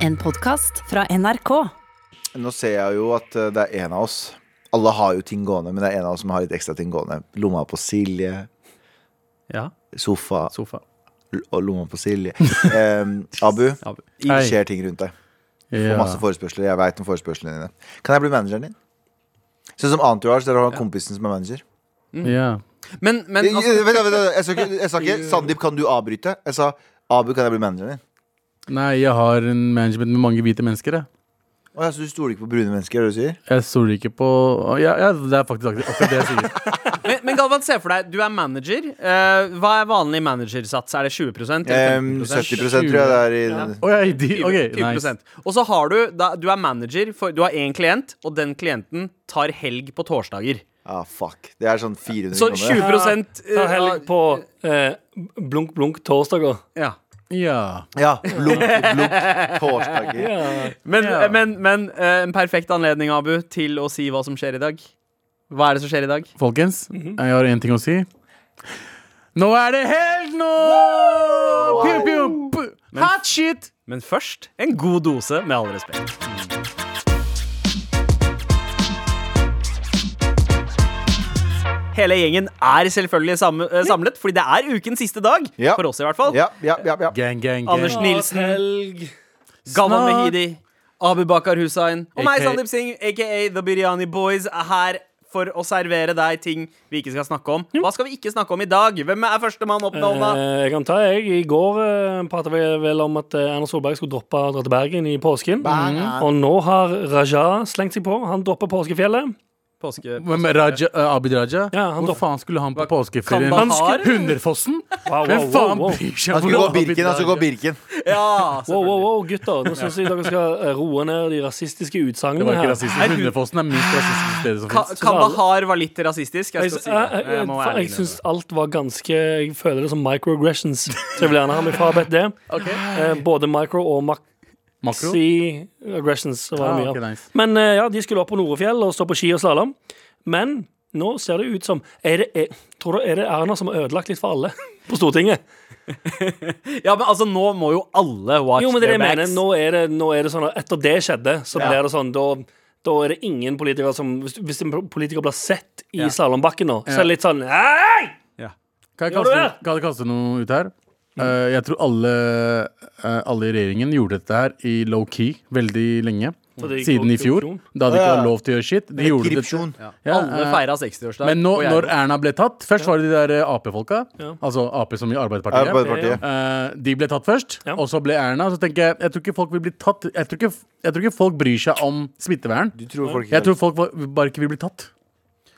En podkast fra NRK. Nå ser jeg jo at eh, det er en av oss Alle har jo ting gående, men det er en av oss som har litt ekstra ting gående. Lomma på Silje, Ja, sofa sofa. og lomma på Silje. Eh, Abu, Ja. det skjer ting rundt deg. Får masse forespørsler. Jeg veit om forespørslene dine. Kan jeg bli manageren din? Sånn som Entourage, der du har kompisen som er manager. ja. Men, men Jeg, altså, jeg, jeg, jeg sa ikke, jeg sa ikke 'Sandeep, kan du avbryte?' Jeg sa 'Abu, kan jeg bli manageren din?' Nei, jeg har en management med mange hvite mennesker. Jeg, Å, ja, så du stoler ikke på brune mennesker, er det du sier? jeg stoler ikke på ja, ja, det er faktisk akkurat det jeg sier. men, men Galvan, se for deg, du er manager. Eh, hva er vanlig managersats? Er det 20% eller Em, 15 70% tror jeg det er i Å ja, de, ok, 20 nice. Og så har du da, Du er manager, for du har én klient, og den klienten tar helg på torsdager. Ah, fuck. Det er sånn 400 Så kroner. 20 Ta eh, helg på eh, blunk, blunk torsdager. ja. Ja. Ja. Blunk, blunk. torsdag. Ja. Men, Ja. men, men eh, en perfekt anledning, Abu, til å si hva som skjer i dag. Hva er det som skjer i dag? Folkens, jeg har én ting å si. Nå er det helg nå! Pew, pew, Men, Hot shit! Men først en god dose, med all respekt. Hele gjengen er selvfølgelig sam eh, samlet, fordi det er ukens siste dag. Ja. For oss, i hvert fall. Ja, ja, ja, ja. Gang, gang, gang. Anders Nilsen. Galvan. Mehidi, Abu Bakar Hussain og meg, Sandeep Singh, aka The Biryani Boys, er her for å servere deg ting vi ikke skal snakke om. Hva skal vi ikke snakke om i dag? Hvem er førstemann opp, Nolma? Eh, jeg kan ta, jeg. I går eh, pratet vi vel om at eh, Erna Solberg skulle droppe å dra til Bergen i påsken. Og nå har Raja slengt seg på. Han dropper påskefjellet. Påske... påske. er Raja, uh, Abid Raja? Ja, han Hvor faen skulle han på påskeferien? Han skulle Hunderfossen? Wow, Hvem wow, faen wow, wow. bryr seg Han skulle om gå Birken. Han skulle gå Birken. Ja, Wow, wow, wow, gutter. Nå syns jeg dere skal eh, roe ned de rasistiske Det var utsagnene ikke her. rasistisk. Hunderfossen er minst rasistiske stedet som fins. Kandahar var litt rasistisk. Jeg si jeg, jeg, Jeg syns alt var ganske Jeg føler det som microaggressions. Så jeg vil gjerne ha meg frabedt det. Eh, både micro og Makro? maxi-aggressions var det Ah, mye ok, av. nice. Men eh, ja, de skulle opp på Norefjell og stå på ski og slalåm. Men nå ser det ut som er det, er, Tror du er det Erna som har ødelagt litt for alle på Stortinget? Ja, men altså, nå må jo alle watch Jo, men det their jeg mener. Nå er det, nå er det sånn at etter det skjedde, så Ja. blir det sånn da da er det ingen politikere som Hvis, hvis en politiker blir sett i Ja. slalåmbakken nå, så er det litt sånn Hei! Kan jeg kaste, kan jeg kaste noe ut her? Eh, jeg tror alle, uh, alle i regjeringen gjorde dette her i low-key veldig lenge. Siden i fjor, da de ikke hadde lov til å gjøre shit. De gjorde dette. Ja. Ja, Alle eh, feira 60-årsdag. Men nå, når Erna ble tatt Først var det de der Ap-folka. Altså Ap som i Arbeiderpartiet. Arbeiderpartiet. Eh, de ble tatt først, Ja. og så ble Erna. Så tenker jeg Jeg tror ikke folk vil bli tatt Jeg tror ikke, jeg tror ikke folk bryr seg om smittevern. Du tror folk Jeg tror folk bare ikke vil bli tatt.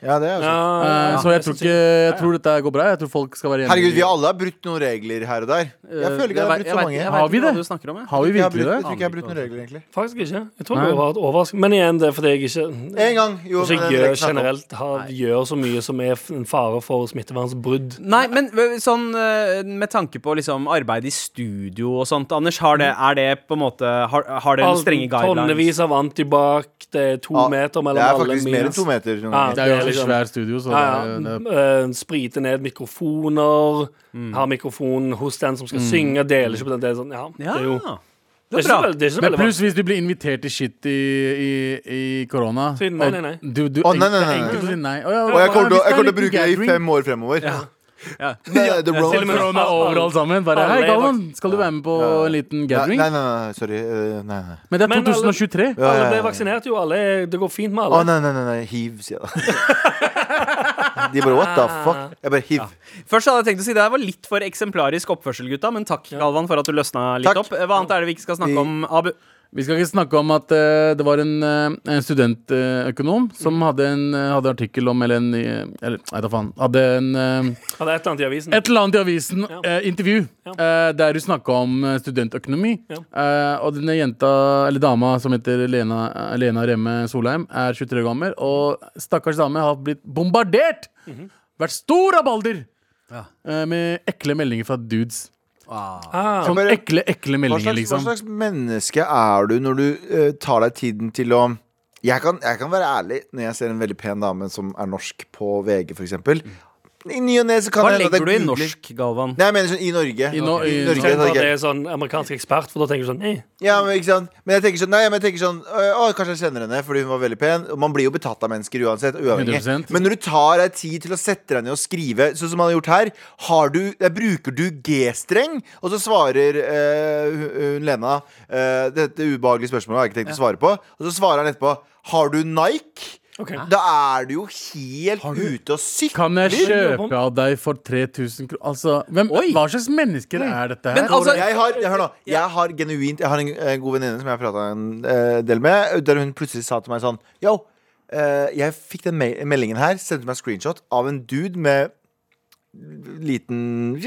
Ja, det er jo. Ja, Eh, så jeg tror ikke Jeg tror dette går bra. Jeg tror folk skal være enige. Herregud, vi alle har brutt noen regler her og der. Jeg føler ikke jeg har brutt så mange. Har vi det? du snakker om, jeg. Har vi Jeg, har virkelig brutt, det? jeg tror ikke jeg har brutt noen regler, egentlig. Faktisk ikke. Jeg tror det var et overraskende. Men igjen, det er fordi jeg ikke En gang. Jo, men det gjør er generelt har, gjør så mye som er f- en fare for smittevernsbrudd. Nei, men øh, sånn øh, med tanke på liksom arbeid i studio og sånt, Anders, har det, er det på en måte Har, har det noen strenge guidelines? Tonnevis av antibac, det er to Ja, meter Det er alle faktisk mer enn to meter. noen Ja, ganger. Det er jo liksom- svært studio, så Ja, det, ja. det, Eh, sprite ned mikrofoner. Mm. Ha mikrofon hos den som skal synge. Deler ikke på den. Det er sånn, ja, det er jo det er ikke så, det er ikke Men pluss hvis du blir invitert til shit i, i, i korona Si nei, nei, nei. Du, du, Å, nei, nei, det nei, enkelt å nei. Og jeg kommer til å- bruke det i fem år fremover. Ja. Nei, the road. til og med- alt sammen. Bare, Hei, Galvan, skal du være med på Ja. en liten gathering? nei, nei, nei, sorry. eh, Nei, nei. Men det er Men alle- 2023. Alle ble vaksinert jo. Alle, det går fint med Å, alle. nei, nei, nei, nei. hiv, sier jeg. De bare what the fuck? Jeg bare hiv. Først hadde jeg tenkt å si det her var litt for eksemplarisk oppførsel, gutta, men takk, Galvan, for at du løsna litt Takk. opp. Hva annet er det vi ikke skal snakke om, Abu? Vi skal ikke snakke om at uh, det var en, uh, en studentøkonom som hadde en uh, hadde artikkel om Eller en eh, Eller, nei da faen. Hadde en eh, Hadde et eller annet i avisen. Et eller annet i avisen, Ja. eh, intervju, Ja. eh, der hun snakka om eh, studentøkonomi. Ja. Eh, og denne jenta, eller dama som heter Lena, eh, Lena Remme Solheim, er 23 år gammel. Og stakkars dame har blitt bombardert! Mhm. Vært stor av balder! Ja. Eh, med ekle meldinger fra dudes. Ah, Sånn bare- ekle, ekle Hva meldinger, slags, hva liksom. slags menneske er du når du uh, tar deg tiden til å jeg kan, jeg kan være ærlig når jeg ser en veldig pen dame som er norsk på VG, f.eks. I ny og ne så kan Hva legger du i norsk, Galvan? Nei, jeg mener sånn i Norge. I no- i- Norge Tenk at det er sånn amerikansk ekspert, for da tenker du sånn eh. Ja, men ikke sant Men jeg tenker sånn, nei, men jeg tenker sånn Å, kanskje jeg kjenner henne fordi hun var veldig pen Og Man blir jo betatt av mennesker uansett Uavhengig 100%. Men når du tar deg tid til å sette deg ned og skrive Sånn som man har gjort her har du, der Bruker du G-streng Og så svarer eh, hun- Lena eh, Dette ubehagelige spørsmålet har jeg ikke tenkt å svare på Og så svarer han etterpå Har du Nike? Ok. Da er du jo helt ute og sykler Kan jeg kjøpe av deg for 3000 kroner? Altså, hvem, hva slags mennesker er dette her? Men altså- jeg har, jeg, har, jeg har genuint Jeg har en eh, god venninne som jeg har prata en eh, del med, der hun plutselig sa til meg sånn Yo, eh, jeg fikk den me meldingen her, sendte meg screenshot av en dude med liten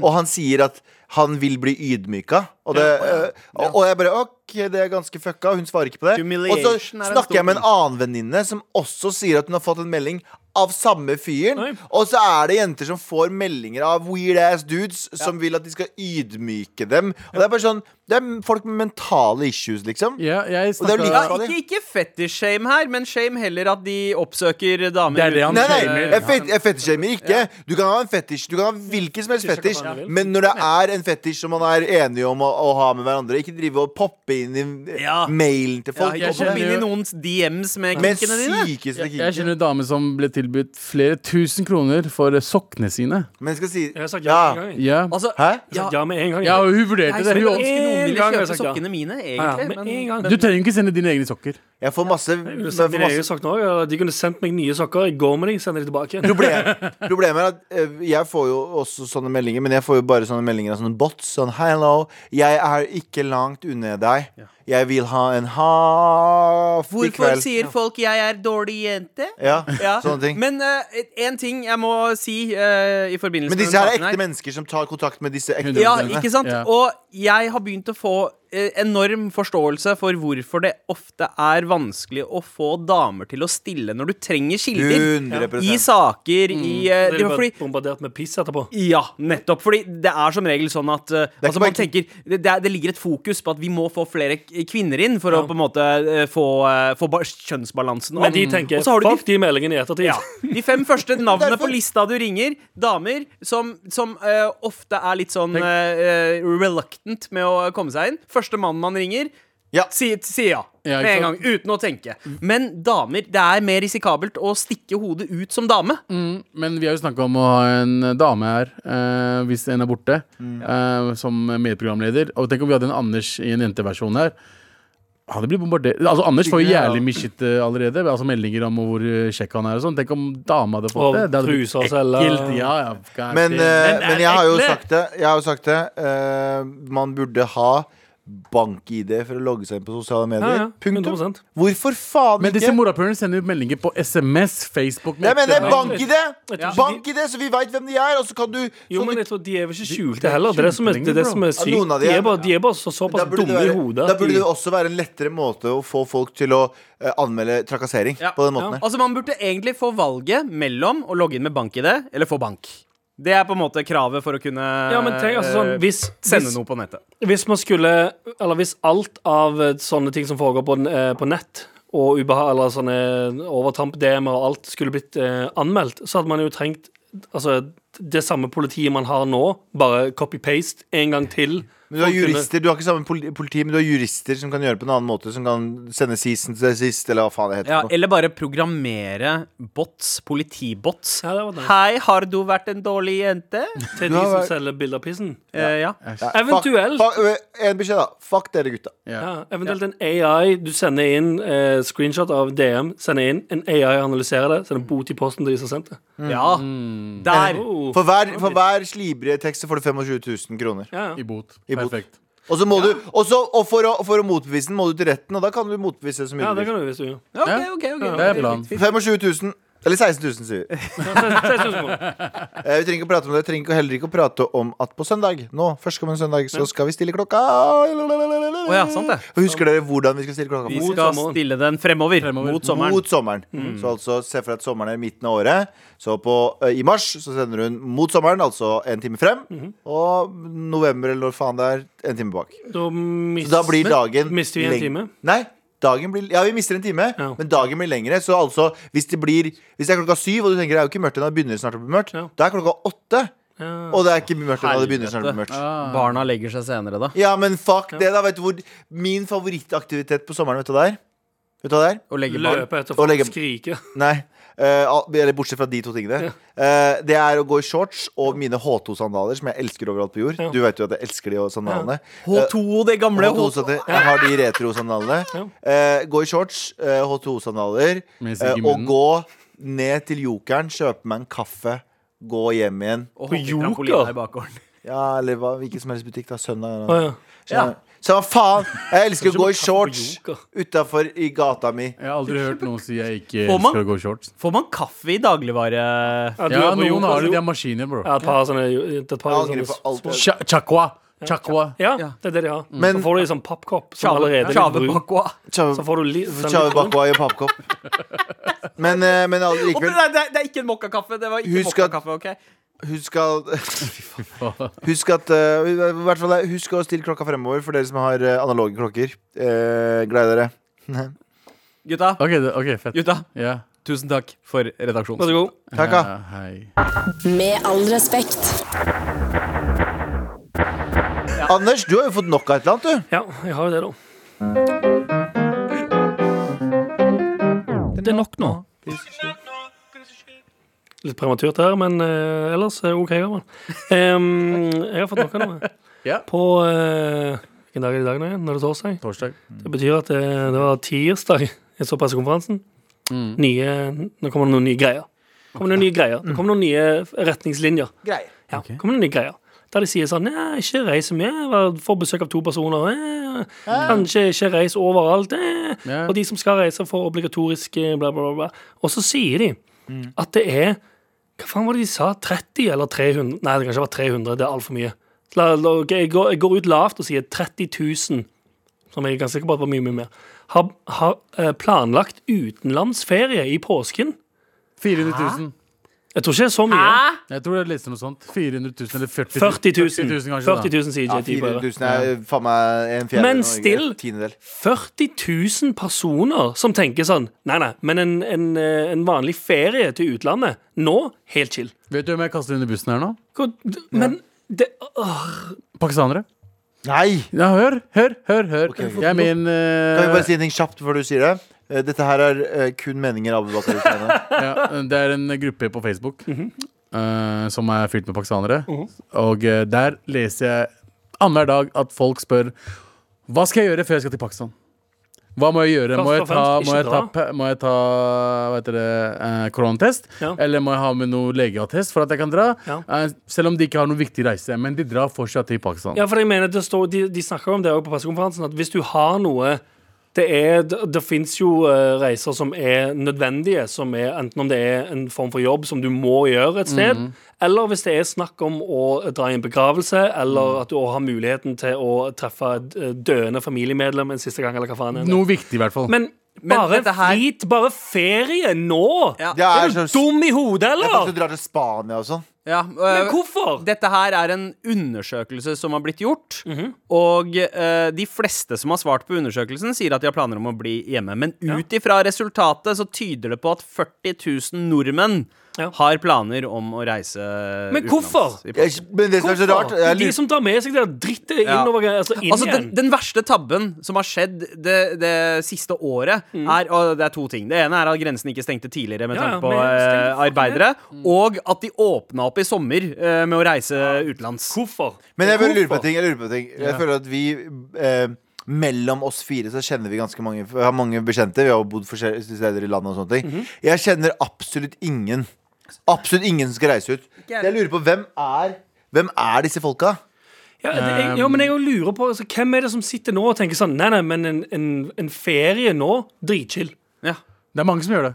Og han sier at han vil bli ydmyka. Og, det, ja, og, og jeg bare OK, det er ganske fucka. Hun svarer ikke på det. Og så er snakker jeg med en annen venninne som også sier at hun har fått en melding av samme fyren. Oi. Og så er det jenter som får meldinger av weird ass dudes som vil at de skal ydmyke dem. Og det er bare sånn Det er folk med mentale issues, liksom. Ja, jeg Og det er like- Ja, ikke, ikke fetish-shame her, men shame heller at de oppsøker damer. Det er det han Nei, nei, jeg, fet, jeg fetisjshamer ikke. Du kan ha en fetisj Du kan ha hvilken som helst Fetisj vil. Men når det er en fetisj som man er enige om å, å ha med hverandre, ikke drive og poppe inn i Ja. mailen til folk. Ja, jeg jeg, jeg, inn i noens DMs med kinkene dine. Jeg kjenner en dame som ble tilbudt flere tusen kroner for sokkene sine. Men jeg skal si Jeg har sagt ja, Ja. en gang. Ja, Altså, Hæ? Jeg sagt ja med en gang. ja og hun vurderte jeg det. skulle Hun, ønske noen ville kjøpe ja. sokkene mine, Ja, ja, men, med men- du trenger jo ikke sende dine egne sokker. Jeg får masse, Jeg jeg får masse. egne sokker også, ja. De kunne sendt meg nye sokker. I går med de, sender de tilbake Problemet, Problemet er at eh, jeg får jo også sånne meldinger, men jeg får jo bare sånne meldinger av sånne bots. Sånn hello, jeg er ikke langt unna deg. Jeg vil ha en half i Hvorfor kveld. sier folk 'jeg er dårlig jente'? Ja, Ja. sånne ting. Men én ting jeg må si uh, i forbindelse Men disse her er ekte ekte mennesker som tar kontakt med disse ekte Ja, ikke sant? Ja. Og jeg har begynt å få eh, enorm forståelse for hvorfor det ofte er vanskelig å få damer til å stille når du trenger kilder. 100 I saker, i uh, De det ble fordi bombardert med piss etterpå. ja, nettopp. Fordi det er som regel sånn at uh, altså man bare- tenker, det, det, er, det ligger et fokus på at vi må få flere kvinner inn for å på en måte uh, få, eh, få ba- kjønnsbalansen Men de tenker Og så har du de fuck de meldingene i ettertid. ja. De fem første navnene Derfor- på lista du ringer, damer som, som eh, ofte er litt sånn eh, eh, reluctant med å komme seg inn. Første mannen man ringer, Ja. sier si ja. Ja, med en gang, uten å tenke. Men damer, det er mer risikabelt å stikke hodet ut som dame. Men vi har jo snakka om å ha en dame her, eh, hvis en er borte, eh, som medprogramleder. Og tenk om vi hadde en Anders i en jenteversjon her. Han hadde blitt bombardert Altså Anders får jo jævlig mye shit eh, allerede. Altså Meldinger om hvor eh, kjekk han er og sånn. Tenk om dama hadde fått Og det. Det hadde blitt ekkelt. Ja, ja. Men, eh, Men jeg har jo sagt det. Jeg har jo sagt det Uh, Man burde ha bank-ID for å logge seg inn på sosiale medier. Ja, ja, Punktum. 100%. Hvorfor faen Men disse ikke? morapulerne sender jo meldinger på SMS, Facebook Jeg mener bank-ID! Bank-ID, så vi veit hvem de er, og så kan du Jo, men jeg tror de er vel ikke skjulte heller. Det er som er, det er, det som er sykt. de er- bare, de er bare så, såpass dumme i hodet. da burde de- det også være en lettere måte å få folk til å eh, anmelde trakassering Ja. på den måten. her. Altså Man burde egentlig få valget mellom å logge inn med bank-ID eller få bank. Det er på en måte kravet for å kunne Ja, men tenk, altså sånn, eh, hvis, sende hvis, noe på nettet. hvis man skulle Eller hvis alt av eh, sånne ting som foregår på, eh, på nett, og ubeha eller sånne overtramp-DM-er og alt skulle blitt eh, anmeldt, så hadde man jo trengt Altså det samme politiet man har nå, bare copy-paste en gang til. Men du har jurister, du har ikke samme politi, men du har jurister som kan gjøre det på en annen måte, som kan sende season til sist, eller hva faen det heter. Ja, eller bare programmere bots, politibots. Ja, det var det. Hei, har du vært en dårlig jente? Til de som selger bilder av pissen. Eh, ja. Ja, Eventuelt. fuck- fuck- En beskjed, da. Fuck dere, gutta. Ja, eventuelt en AI. Du sender inn eh, screenshot av DM, sender inn, en AI analyserer det, sender bot i posten til de som har sendt det. ja. Der. Oh. For hver, for hver slibrige tekst så får du 25 000 kroner. Ja, I bot. I bot. Perfekt. Og så må du og, så, og for, å, for å motbevise den, må du til retten, og da kan du motbevise det så mye ja, du det vil. kan du hvis du. Ok, Ja. ok, ok. Det er planen. 25 000. Eller 16 000, sier vi. Eh, vi trenger ikke å prate om det. Vi trenger ikke- heller ikke å prate om at på søndag, nå, førstkommende søndag, så skal vi stille klokka. Å ja, sant det. Og Husker dere hvordan vi skal stille klokka? Vi Mot skal sommeren. stille den fremover. Fremover. Mot sommeren. Mot sommeren. Så altså se for deg at sommeren er midten av året. Så på, eh, i mars så sender hun mot sommeren, altså en time frem. Og november eller når faen det er, en time bak. Så da blir dagen mister vi en leng- time? Nei. Dagen blir Ja, vi mister en time, Ja. men dagen blir lengre. Så altså, hvis det blir Hvis det er klokka syv, og du tenker det er jo ikke mørkt ennå, det begynner snart å bli mørkt, Ja. da er klokka åtte. Ja. Og det er ikke mørkt ennå, det begynner snart å bli mørkt. Ah. Barna legger seg senere, da. Ja, men fuck det, da. Vet du hvor Min favorittaktivitet på sommeren, vet du hva det er? Vet du hva det er? Å legge barn. Løpe etter Og folk legge- skrike. Nei. Eh, eller bortsett fra de to tingene. Eh, det er å gå i shorts og mine H2-sandaler, som jeg elsker overalt på jord. Ja. Du vet jo at jeg elsker de og sandalene. H2, det gamle H2 H2. Jeg har de retro-sandalene. Ja. Eh, gå i shorts, eh, H2-sandaler, Med eh, sigg i og gå ned til Jokeren, kjøpe meg en kaffe, gå hjem igjen. Og På Joker? Ja, eller hva, hvilken som helst butikk, da. Søndag. Eller, ah, ja. Så, hva faen? Jeg elsker å gå i shorts utafor i gata mi. Jeg har aldri hørt noen si jeg ikke Får man- elsker å gå i shorts. Får man kaffe i dagligvare? Ja, du Ja, noen har det. De har maskiner, bro. Ja, et par sånne, et par Jeg angrer sånne på alt. små- Cha- Chakwa. Chakwa. Ja, det er det de har. Men- så får du i sånn pappkopp som Chave allerede er litt brun. bakwa. Så får du li, sånn Chave litt brun. bakwa i pappkopp. Men, eh, men likevel det, er- det er ikke en mokkakaffe. Det var ikke Husk at- mokkakaffe, ok? Husk at Husk at uh, hvert fall eh, Husk å stille klokka fremover for dere som har eh, analoge klokker. Uh, gleder dere. Gutta, Okay, okay, fett. gutta, Yeah. tusen takk for Vær redaksjonen. så god. Takk. Ja, hei. Med all respekt. Anders, du har jo fått nok av et eller annet, du. Ja, jeg har jo det, da. Det er nok nå. Litt prematurt her, men eh, ellers er det OK. gammel. Um, jeg har fått noe nå. Ja. På eh, Hvilken dag er det i dag nå igjen? Når det er torsdag? Torsdag. Det betyr at det, det var tirsdag jeg så pressekonferansen. Mm. Nye, nå kommer det noen nye greier. Det kommer noen nye greier. Det kommer noen nye retningslinjer. Greier. Ja, Ok. kommer noen nye greier. Der de sier sånn Nei, ikke reis med. Vær- Får besøk av to personer. Eh, kanskje ikke reis overalt. Eh. Ja. Og de som skal reise, får obligatorisk eh, bla, bla, bla. bla. Og så sier de at det er Hva faen var det de sa? 30 eller 300? Nei, det kan ikke være 300. Det er altfor mye. Går, jeg går ut lavt og sier 30 000, som jeg er ganske sikker på at var mye, mye mer, har, har eh, planlagt utenlandsferie i påsken. 400 000. Jeg tror ikke det er så mye. Jeg tror det er litt noe sånt. 400 000 eller 40 40 000. 40 000 kanskje, 40 000 sier Ja, JT på 400 det. 000 er faen meg en fjerdedel. Men av Norge. still. Tiendedel. 40 000 personer som tenker sånn Nei, nei, men en, en, eh, en vanlig ferie til utlandet Nå, helt chill. Vet du hvem jeg kaster under bussen her nå? Hvor- d- Men det åh, Pakistanere. Nei! Ja, hør, hør, hør. hør. Jeg er med i en eh, Kan vi bare si en ting kjapt før du sier det? Eh, Dette her er eh, kun meninger av Abubakar Hussein. ja, Det er en gruppe på Facebook eh, som er fylt med pakistanere. Og eh, der leser jeg annenhver dag at folk spør Hva skal jeg gjøre før jeg skal til Pakistan? Hva må jeg gjøre? Først Må jeg og ta, fremst, må jeg ikke ta, dra. pe- må jeg ta hva heter det, eh, koronatest? Ja. Eller må jeg ha med noe legeattest for at jeg kan dra? Ja. Eh, selv om de ikke har noen viktig reise. Men de drar fortsatt til Pakistan. Ja, for jeg mener det står, De, de snakker om det også på pressekonferansen, at hvis du har noe det, er, det, fins jo eh, reiser som er nødvendige, som er enten om det er en form for jobb som du må gjøre et sted, mm. eller hvis det er snakk om å dra i en begravelse, eller eller at du har muligheten til å treffe et eh, døende familiemedlem en siste gang, eller hva faen. Noe viktig, i hvert fall. Men Men bare her- frit, bare ferie nå! Ja. Er Er du dum i hodet, eller? Det er faktisk drar til Spania og sånn. Ja, Men øh, hvorfor? Dette her er en undersøkelse som har blitt gjort. Mhm. Og øh, de fleste som har svart på undersøkelsen, sier at de har planer om å bli hjemme. Men ut ifra resultatet så tyder det på at 40 000 nordmenn Ja. har planer om å reise Men hvorfor? Utenlands. Men det som er så rart jeg De som tar med seg det drittet Ja. innover altså inn Altså, igjen. den, den verste tabben som har skjedd det, det siste året, Mm. er Og det er to ting. Det ene er at grensen ikke stengte tidligere med tanke på det arbeidere, og at de åpna opp i sommer uh, med å reise utenlands. Hvorfor? Men jeg lurer på ting. Jeg, lurer på ting. jeg føler at vi uh, Mellom oss fire så kjenner vi ganske mange Vi har mange bekjente. Vi har bodd forskjellige steder i landet og sånne ting. Mhm. Jeg kjenner absolutt ingen Absolutt ingen som skal reise ut. Så jeg lurer på hvem er Hvem er disse folka? Ja, det, jeg, ja, men jeg lurer på altså, Hvem er det som sitter nå og tenker sånn Nei, nei, men en, en, en ferie nå, dritchill. Ja. Det er mange som gjør det.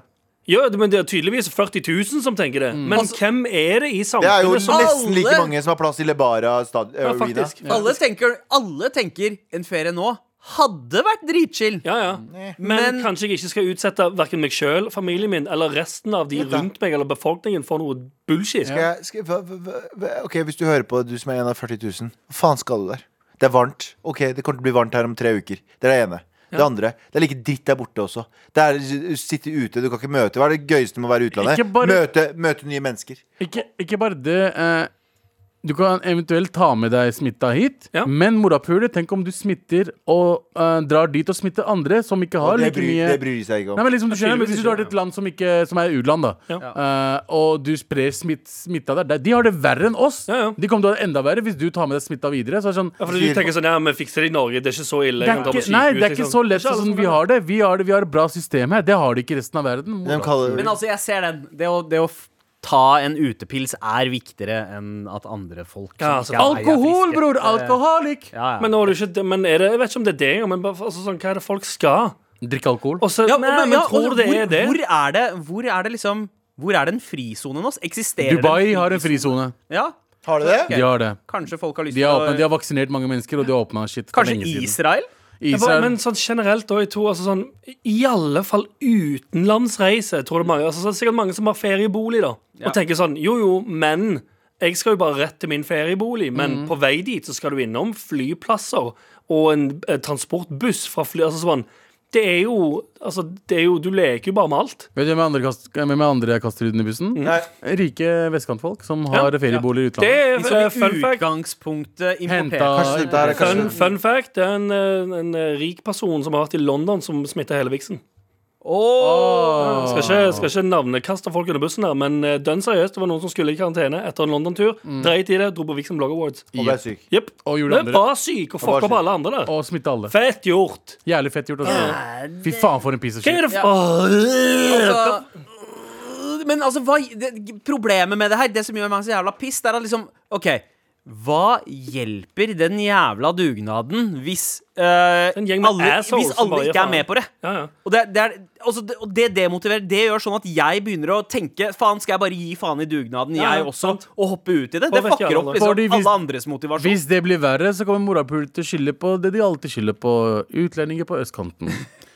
Ja, men det er tydeligvis 40 000 som tenker det. Men Altså- hvem er det i Det er jo samfunnet som nesten like Alle- mange som har plass i Lebara stad Ja, Arena. faktisk. Alle, tenker, alle tenker en ferie nå hadde vært dritchill. Ja, ja. Men, Men- kanskje jeg ikke skal utsette verken meg sjøl, familien min eller resten av de rundt meg eller befolkningen for noe bullshit. Skal jeg, skal, hva, hva, hva, ok, Hvis du hører på, du som er en av 40 000, hva faen skal du der? Det er varmt. Ok, det kommer til å bli varmt her om tre uker. Det er det ene. Det andre. Det er like dritt der borte også. Det er sitte ute, du kan ikke møte. Hva er det gøyeste med å være i utlandet? Bare- Møte, møte nye mennesker. Ikke, ikke bare det. Eh, du kan eventuelt ta med deg smitta hit, Ja. men morapuler, tenk om du smitter og uh, drar dit og smitter andre som ikke har like bryr, mye det bryr de seg ikke Nei, om. men liksom du skjønner, Hvis du drar til et land som, ikke, som er u-land, da Ja. uh, og du sprer smitt, smitta der, de har det verre enn oss. Ja, ja. De kommer til å ha det enda verre hvis du tar med deg smitta videre. Så er sånn Ja, for du tenker sånn, ja, vi fikser det i Norge, det er ikke så ille. det er ikke, nei, det er ikke liksom. så lett sånn som vi har det. Vi har, det. vi har et bra system her. Det har de ikke i resten av verden. Men altså, jeg ser den. Det å, det å ta en utepils er viktigere enn at andre folk Ja, altså, er- er Alkohol, bror! Eh, Alkoholik! Ja, ja. Men, er det ikke, men er det, jeg vet ikke om det er det engang, men altså, sånn, hva er det folk skal? Drikke alkohol. Også, Ja, nei, men, men ja, tror du det hvor, er det? Hvor er det, hvor er det liksom Hvor er den frisonen hos? Eksisterer Dubai det har en frisone. Ja, har de det? De har det. kanskje folk har lyst De til har, å åpnet, de har vaksinert mange mennesker, og de har åpna shit Kanskje. Israel? Israel Men sånn generelt da, jeg tror altså sånn I alle fall utenlandsreise Tror det er mange Altså sånn, sikkert mange som har feriebolig da. Og tenker sånn, jo jo, men Jeg skal jo bare rett til min feriebolig Men på vei dit så skal du innom flyplasser Og en eh, transportbuss fra fly Altså sånn Det er jo Altså, det er jo Du leker jo bare med alt Vet du hvem andre, kast, hvem andre kaster i bussen? Nei. Rike vestkantfolk som har ferieboliger i Det utlandet. er Som eh, fun utgangspunktet Henta importert. Er Fun, fun fact Det er en, en, en eh, rik person som har vært i London Som smitta hele viksen Åh. Skal ikke, skal ikke navnekaste folk under bussen her, men eh, dønn seriøst, det var noen som skulle i karantene etter en London-tur. Dreit i det, dro på Vixen Blog Awards. Og ble syk. Jepp. Og gjorde Det andre. var syk og var fucka syk. opp alle andre der. Og smitte alle. Fett gjort. Jævlig fett gjort. Altså. Fy faen, for en piece of Hva er shit. det for Altså, men altså, hva, det, problemet med det her, det som gjør meg så jævla piss, det er at liksom OK. Hva hjelper den jævla dugnaden hvis, uh, En alle, hvis alle ikke er med på det? Ja, ja. Og det, det, er, altså, det, og det demotiverer. Det gjør sånn at jeg begynner å tenke Faen, skal jeg bare gi faen i dugnaden, Ja, jeg også? sant. Og hoppe ut i det? Det fucker opp liksom, Fordi hvis- alle andres motivasjon. Hvis det blir verre, så kommer morapulet til å skylde på det de alltid skylder på. Utlendinger på østkanten.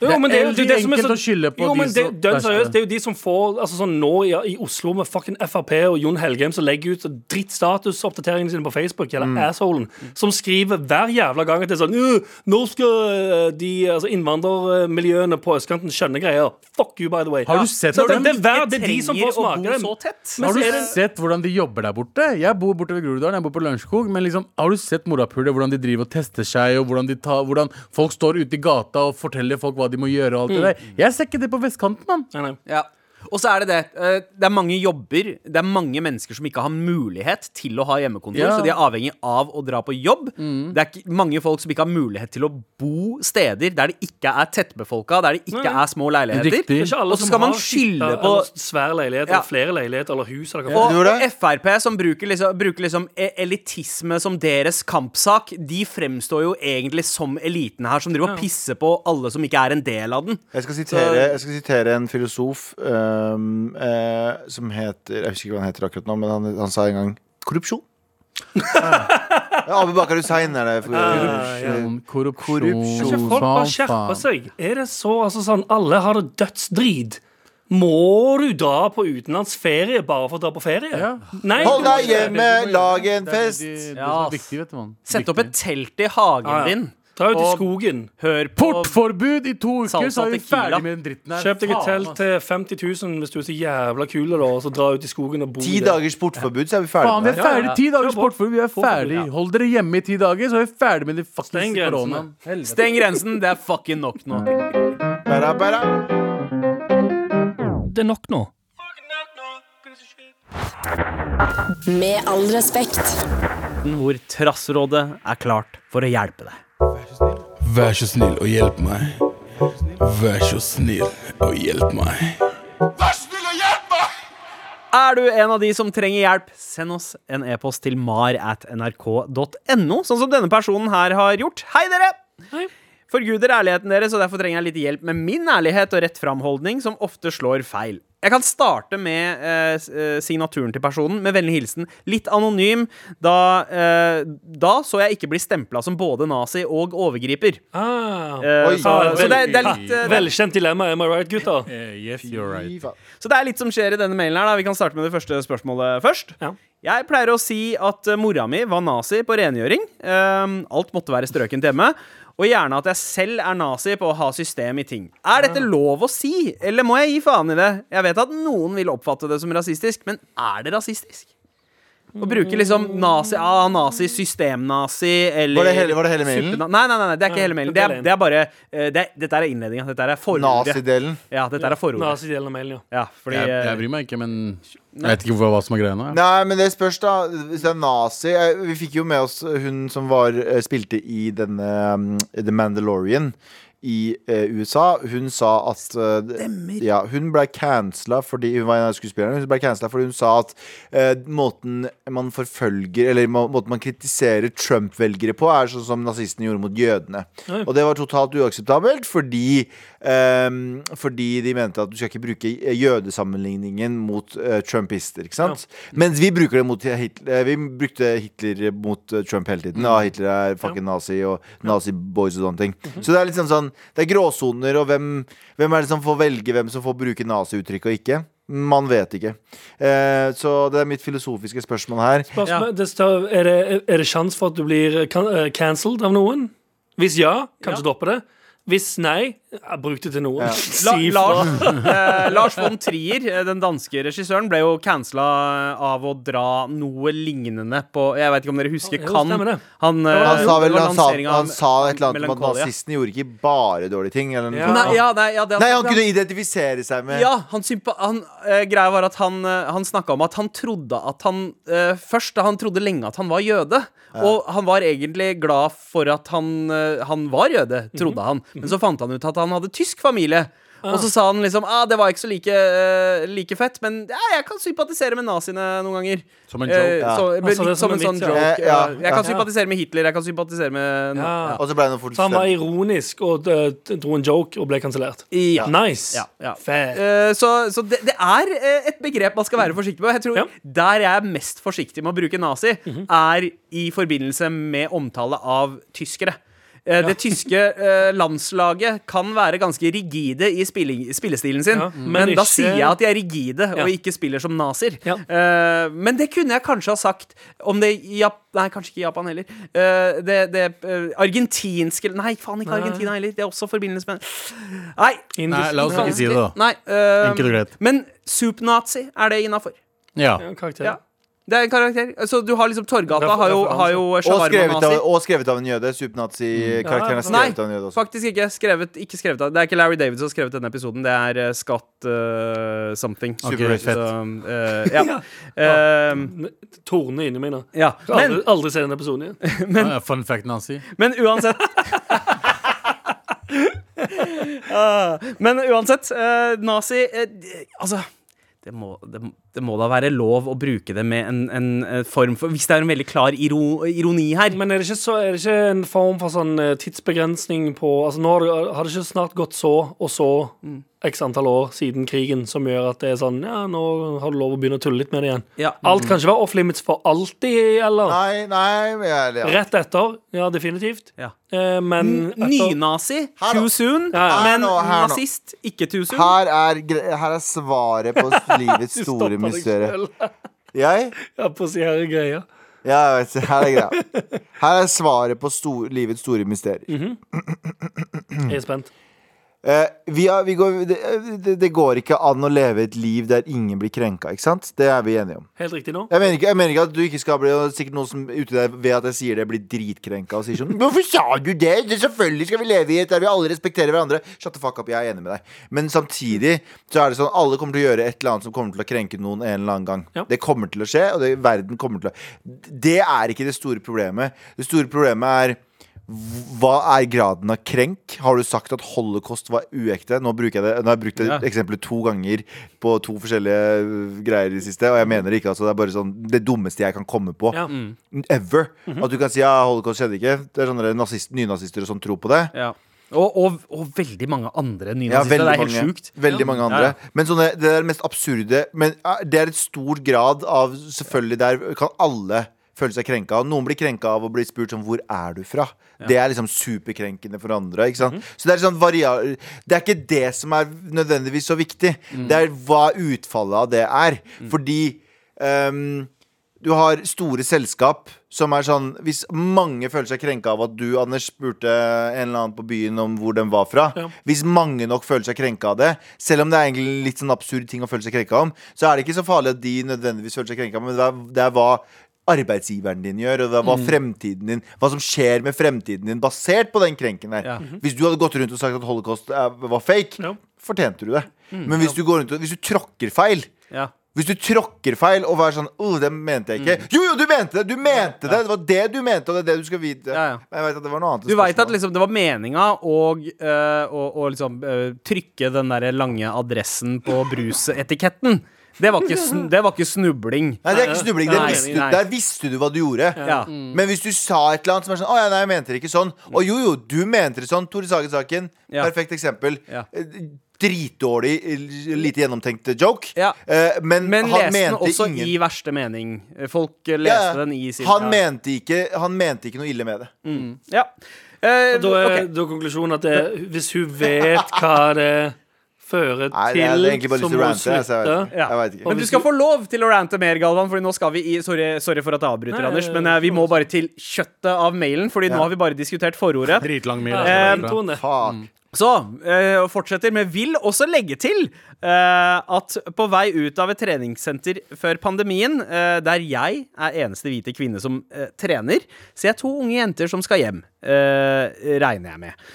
Jo, men det er jo det, er det er enkelt så å skylde på jo, de det, seriøst, det er jo de som får Altså sånn nå i, i Oslo med fucking Frp og Jon Helgheim som legger ut drittstatusoppdateringene sine på Facebook, eller Mm. assholen, som skriver hver jævla gang at det er sånn «Øh, Nå skal øh, de altså innvandrermiljøene på østkanten skjønne greier. Fuck you, by the way. Har du sett er de Har du sett hvordan de jobber der borte? Jeg bor borte ved Groruddalen, jeg bor på Lørenskog. Men liksom, har du sett morapulet, hvordan de driver og tester seg, og hvordan, de tar, hvordan folk står ute i gata og forteller folk hva de må gjøre? og alt det der Jeg ser ikke det på vestkanten, mann. Nei, nei. Ja. Og så er det det. eh, Det er mange jobber, det er mange mennesker som ikke har mulighet til å ha hjemmekontor, Ja. så de er avhengig av å dra på jobb. Det er mange folk som ikke har mulighet til å bo steder der det ikke er tettbefolka, der det ikke Nei. er små leiligheter. Er Og så skal man skylde på- svær leilighet Ja. eller flere leiligheter eller hus. Eller Og? Frp, som bruker liksom, bruker liksom e- elitisme som deres kampsak, de fremstår jo egentlig som eliten her, som driver og pisser på alle som ikke er en del av den. Jeg skal sitere, jeg skal sitere en filosof ehm, eh, som heter Jeg husker ikke hva han heter akkurat nå, men han, han sa en gang korrupsjon. Ja, Abu Bakar Hussein er det. Korrupsjon, korrupsjon, folk bare skjerper seg. Er det så altså sånn Alle har det dødsdrit. Må du dra på utenlandsferie bare for å dra på ferie? Ja. Nei, Hold må deg ikke. hjemme, lag en er fest. Ja, er ass. Sett opp et telt i hagen din. Dra ut i skogen. Hør på Portforbud i to uker, så er vi ferdig med den dritten her. Kjøp deg et telt til 50 000 hvis du er så jævla kul, da, og så dra ut i skogen og bo Ti dagers portforbud, så er vi ferdig Faen, vi er ferdig. Ti dagers Ja, portforbud. Vi er ferdig. Hold dere hjemme i ti dager, så er vi ferdig med det Steng fuckings koronaen. Steng grensen, det er fucking nok nå. Bæra, bæra. Det er nok nå. Med all respekt. Hvor Trassrådet er klart for å hjelpe deg. Vær så snill og hjelp meg. Vær så snill og hjelp meg. Vær snill og hjelp meg! Er du en av de som trenger hjelp, send oss en e-post til mar at nrk.no, sånn som denne personen her har gjort. Hei, dere! Hei. Forguder ærligheten deres, og derfor trenger jeg litt hjelp med min ærlighet og rett framholdning, som ofte slår feil. Jeg kan starte med eh, eh, signaturen til personen, med vennlig hilsen. Litt anonym, da, eh, da så jeg ikke bli stempla som både nazi og overgriper. Ah. Eh, Oi. så, Ah, så det, det er litt eh, Velkjent dilemma, am I right, gutta? Eh, yes, you're right. Så det er litt som skjer i denne mailen her. da Vi kan starte med det første spørsmålet først. Ja. Jeg pleier å si at mora mi var nazi på rengjøring. Um, alt måtte være strøkent hjemme. Og gjerne at jeg selv er nazi på å ha system i ting. Er dette lov å si, eller må jeg gi faen i det? Jeg vet at noen vil oppfatte det som rasistisk, men er det rasistisk? Å bruke liksom nazi, ah, nazi, systemnazi eller Var det hele- var det hele mailen? Nei, nei, nei, nei, det er ikke hele mailen. det Det er det er bare eh, det er, Dette er innledninga. Dette er forordet. Nazidelen. Ja, dette er forordet. Nazi-delen av mailen, ja. Ja, fordi Jeg, jeg eh, bryr meg ikke, men jeg vet ikke hva, hva som er greia nå. jeg. Nei, men det spørs, da. Hvis det er nazi eh, Vi fikk jo med oss hun som var, eh, spilte i denne um, The Mandalorian i eh, USA. Hun sa at eh, ja, Hun ble cancela fordi hun var en av skuespillerne. Hun ble cancela fordi hun sa at eh, måten man forfølger Eller må, måten man kritiserer Trump-velgere på, er sånn som nazistene gjorde mot jødene. Oi. Og det var totalt uakseptabelt fordi ehm, Fordi de mente at du skal ikke bruke jødesammenligningen mot uh, trumpister. Ikke sant? Mens vi bruker det mot Hitler. Vi brukte Hitler mot eh, Trump hele tiden. Ja, Hitler er fucking nazi og nazi-boys og sånne ting. Så det er litt sånn sånn Det er gråsoner, og hvem, hvem er det som får velge hvem som får bruke nazi-uttrykk og ikke? Man vet ikke. Eh, så det er mitt filosofiske spørsmål her. Spørsmål, det står, er, det, er det sjanse for at du blir can eh, cancelled av noen? Hvis ja, kanskje Ja. droppe det. Hvis nei, ja, brukte til noe. Ja. La, fra. Lars, eh, Lars von Trier, eh, den danske regissøren, ble jo cancela av å dra noe lignende på Jeg vet ikke om dere husker Kan. Han. Han, eh, Han sa, vel, han, sa, han sa et eller annet om at nazistene gjorde ikke bare dårlige ting. Eller noe Ja. Nei, ja, nei, ja, det, Nei, han kunne identifisere seg med Ja, han, han eh, Greia var at han, han snakka om at han trodde at han eh, Først da han trodde lenge at han var jøde. Og han var egentlig glad for at han, han var jøde, trodde han. Men så fant han ut at han hadde tysk familie. Og så sa han liksom ah, det var ikke så like, uh, like fett, men ja, jeg kan sympatisere med naziene noen ganger. Som en Eh, joke. Ja. så, Han sa det litt som en sånn joke. Eh, ja, ja. Jeg kan sympatisere med Hitler, jeg kan sympatisere med Ja. Og så ble det noe Så han var ironisk og eh, dro en joke og ble kansellert. Ja. Nice. Ja, ja. Fair. Eh, så så det, det er eh, et begrep man skal være forsiktig på. Jeg tror Ja. Der jeg er mest forsiktig med å bruke nazi, er i forbindelse med omtale av tyskere. Eh, Det tyske eh, landslaget kan være ganske rigide i spillestilen sin, Ja, men, men da sier jeg at de er rigide og ikke spiller som nazier. Ja. Eh, men det kunne jeg kanskje ha sagt om det Jap Nei, kanskje ikke Japan heller. Eh, det det argentinske Nei, faen ikke Argentina heller. Det er også forbindelse med Nei, Nei, la oss ikke si det, da. Nei, Enkelt og greit. Men soup-nazi, er det innafor? Ja. Ja. Det er en karakter. Så du har liksom Torgata har jo, har jo og skrevet, av, og skrevet av en jøde. Supernazi-karakteren er Nei, skrevet av en jøde også. faktisk ikke. Skrevet, ikke skrevet av Det er ikke Larry David som har skrevet denne episoden. Det er eh, Scott eh, something. Okay, Så, uh, ja. ja. Eh, Torne inni meg nå. ja. Men, Aldri, aldri se den episoden igjen. men, ja, Fun fact, Nazi. men uansett uh, Men uansett, eh, nazi Altså det må, det, det må da være lov å bruke det med en, en, eh, form for Hvis det er en veldig klar iro, ironi her. Men er det, ikke så, er det ikke en form for sånn eh, tidsbegrensning på Altså nå har det, har det ikke snart gått så og så x antall år siden krigen som gjør at det er sånn Ja, nå har du lov å begynne å tulle litt med det igjen. Ja. Alt kan ikke være off limits for alltid, eller? Nei, nei men jeg, ja. Rett etter, ja, definitivt. Ja. Eh, men etter Nynazi, too soon. Ja, ja. Men nå, nazist, ikke too soon. Her er, her er svaret på livets store mysterium. Jeg? Ja, på å si her er greia. Ja, jeg vet, her er greia. Her er svaret på stor, livets store mysterier. Jeg er spent. Eh, vi har, vi går, det, det, det går ikke an å leve et liv der ingen blir krenka, ikke sant? Det er vi enige om. Helt riktig nå. Jeg mener ikke, jeg mener ikke at du ikke skal bli og Sikkert noen som ute der ved at jeg sier det, blir dritkrenka og sier sånn 'Hvorfor sa du det?' det selvfølgelig skal vi leve i et der vi alle respekterer hverandre. Shut the fuck up, jeg er enig med deg. Men samtidig så er det sånn alle kommer til å gjøre et eller annet som kommer til å krenke noen en eller annen gang. Ja. Det kommer til å skje, og det, verden kommer til å Det er ikke det store problemet. Det store problemet er hva er graden av krenk? Har du sagt at holocaust var uekte? Nå, jeg det, nå har jeg brukt det Ja. eksempelet to ganger på to forskjellige øh, greier i det siste, og jeg mener det ikke. Altså, det er bare sånn det dummeste jeg kan komme på. Ja. Ever. At du kan si ja, holocaust skjedde ikke. Det er sånne nazist, nynazister og sånn tror på det. Ja. Og, og, og veldig mange andre nynazister. det er helt sjukt. veldig mange andre. Men sånne, det er det mest absurde Men eh, det er et stor grad av Selvfølgelig der kan alle føle seg krenka. Og noen blir krenka av å bli spurt sånn Hvor er du fra? Det er liksom superkrenkende for andre. Ikke sant? Så det er sånn Det er ikke det som er nødvendigvis så viktig. Det er hva utfallet av det er. Fordi um, du har store selskap som er sånn Hvis mange føler seg krenka av at du, Anders, spurte en eller annen på byen om hvor den var fra Ja. Hvis mange nok føler seg krenka av det, selv om det er egentlig litt sånn absurd ting å føle seg krenka om, så er det ikke så farlig at de nødvendigvis føler seg krenka, men det er, det er hva arbeidsgiveren din gjør, og det hva fremtiden din Hva som skjer med fremtiden din basert på den krenken der. Ja. Hvis du hadde gått rundt og sagt at holocaust er, var fake, Ja. fortjente du det. Men hvis du går rundt og Hvis du tråkker feil Ja. hvis du tråkker feil og er sånn Å, det mente jeg ikke. Jo, jo, du mente det! Du mente det! Det var det du mente, og det er det du skal vite. Ja, ja. Jeg vet at det var noe annet. Du veit at liksom, det var meninga å, øh, å liksom, øh, trykke den der lange adressen på brusetiketten. Det var ikke, sn det var ikke snubling. Nei, det er ikke snubling. Der Nei, visste, du, nei. der visste du hva du gjorde. Ja. Men hvis du sa et eller annet som er sånn Å ja, nei, jeg mente det ikke sånn. Og jo, jo, du mente det sånn. Tore Sagen-saken. Ja. Perfekt eksempel. Ja. Eh, Dritdårlig, lite gjennomtenkt joke. Ja. Eh, men, Men han leste den også ingen i verste mening. Folk Ja, leste ja. den i sin han, mente ikke, han mente ikke noe ille med det. Ja. Eh, Da er okay. er konklusjonen at det, hvis hun vet hva det fører Nei, det til, er, det er egentlig bare så må å rante. Jeg, jeg, slutte. Ja. jeg ikke. Men du skal få lov til å rante mer, Galvan, Fordi nå skal vi i Sorry, sorry for at jeg avbryter, Nei, Anders, men uh, vi må bare til kjøttet av mailen, Fordi nå har vi bare diskutert forordet. Dritlang mail. Ja, altså, det. Fuck. Så øh, fortsetter med vil også legge til øh, at på vei ut av et treningssenter før pandemien, øh, der jeg er eneste hvite kvinne som eh, trener, ser jeg to unge jenter som skal hjem, eh, regner jeg med.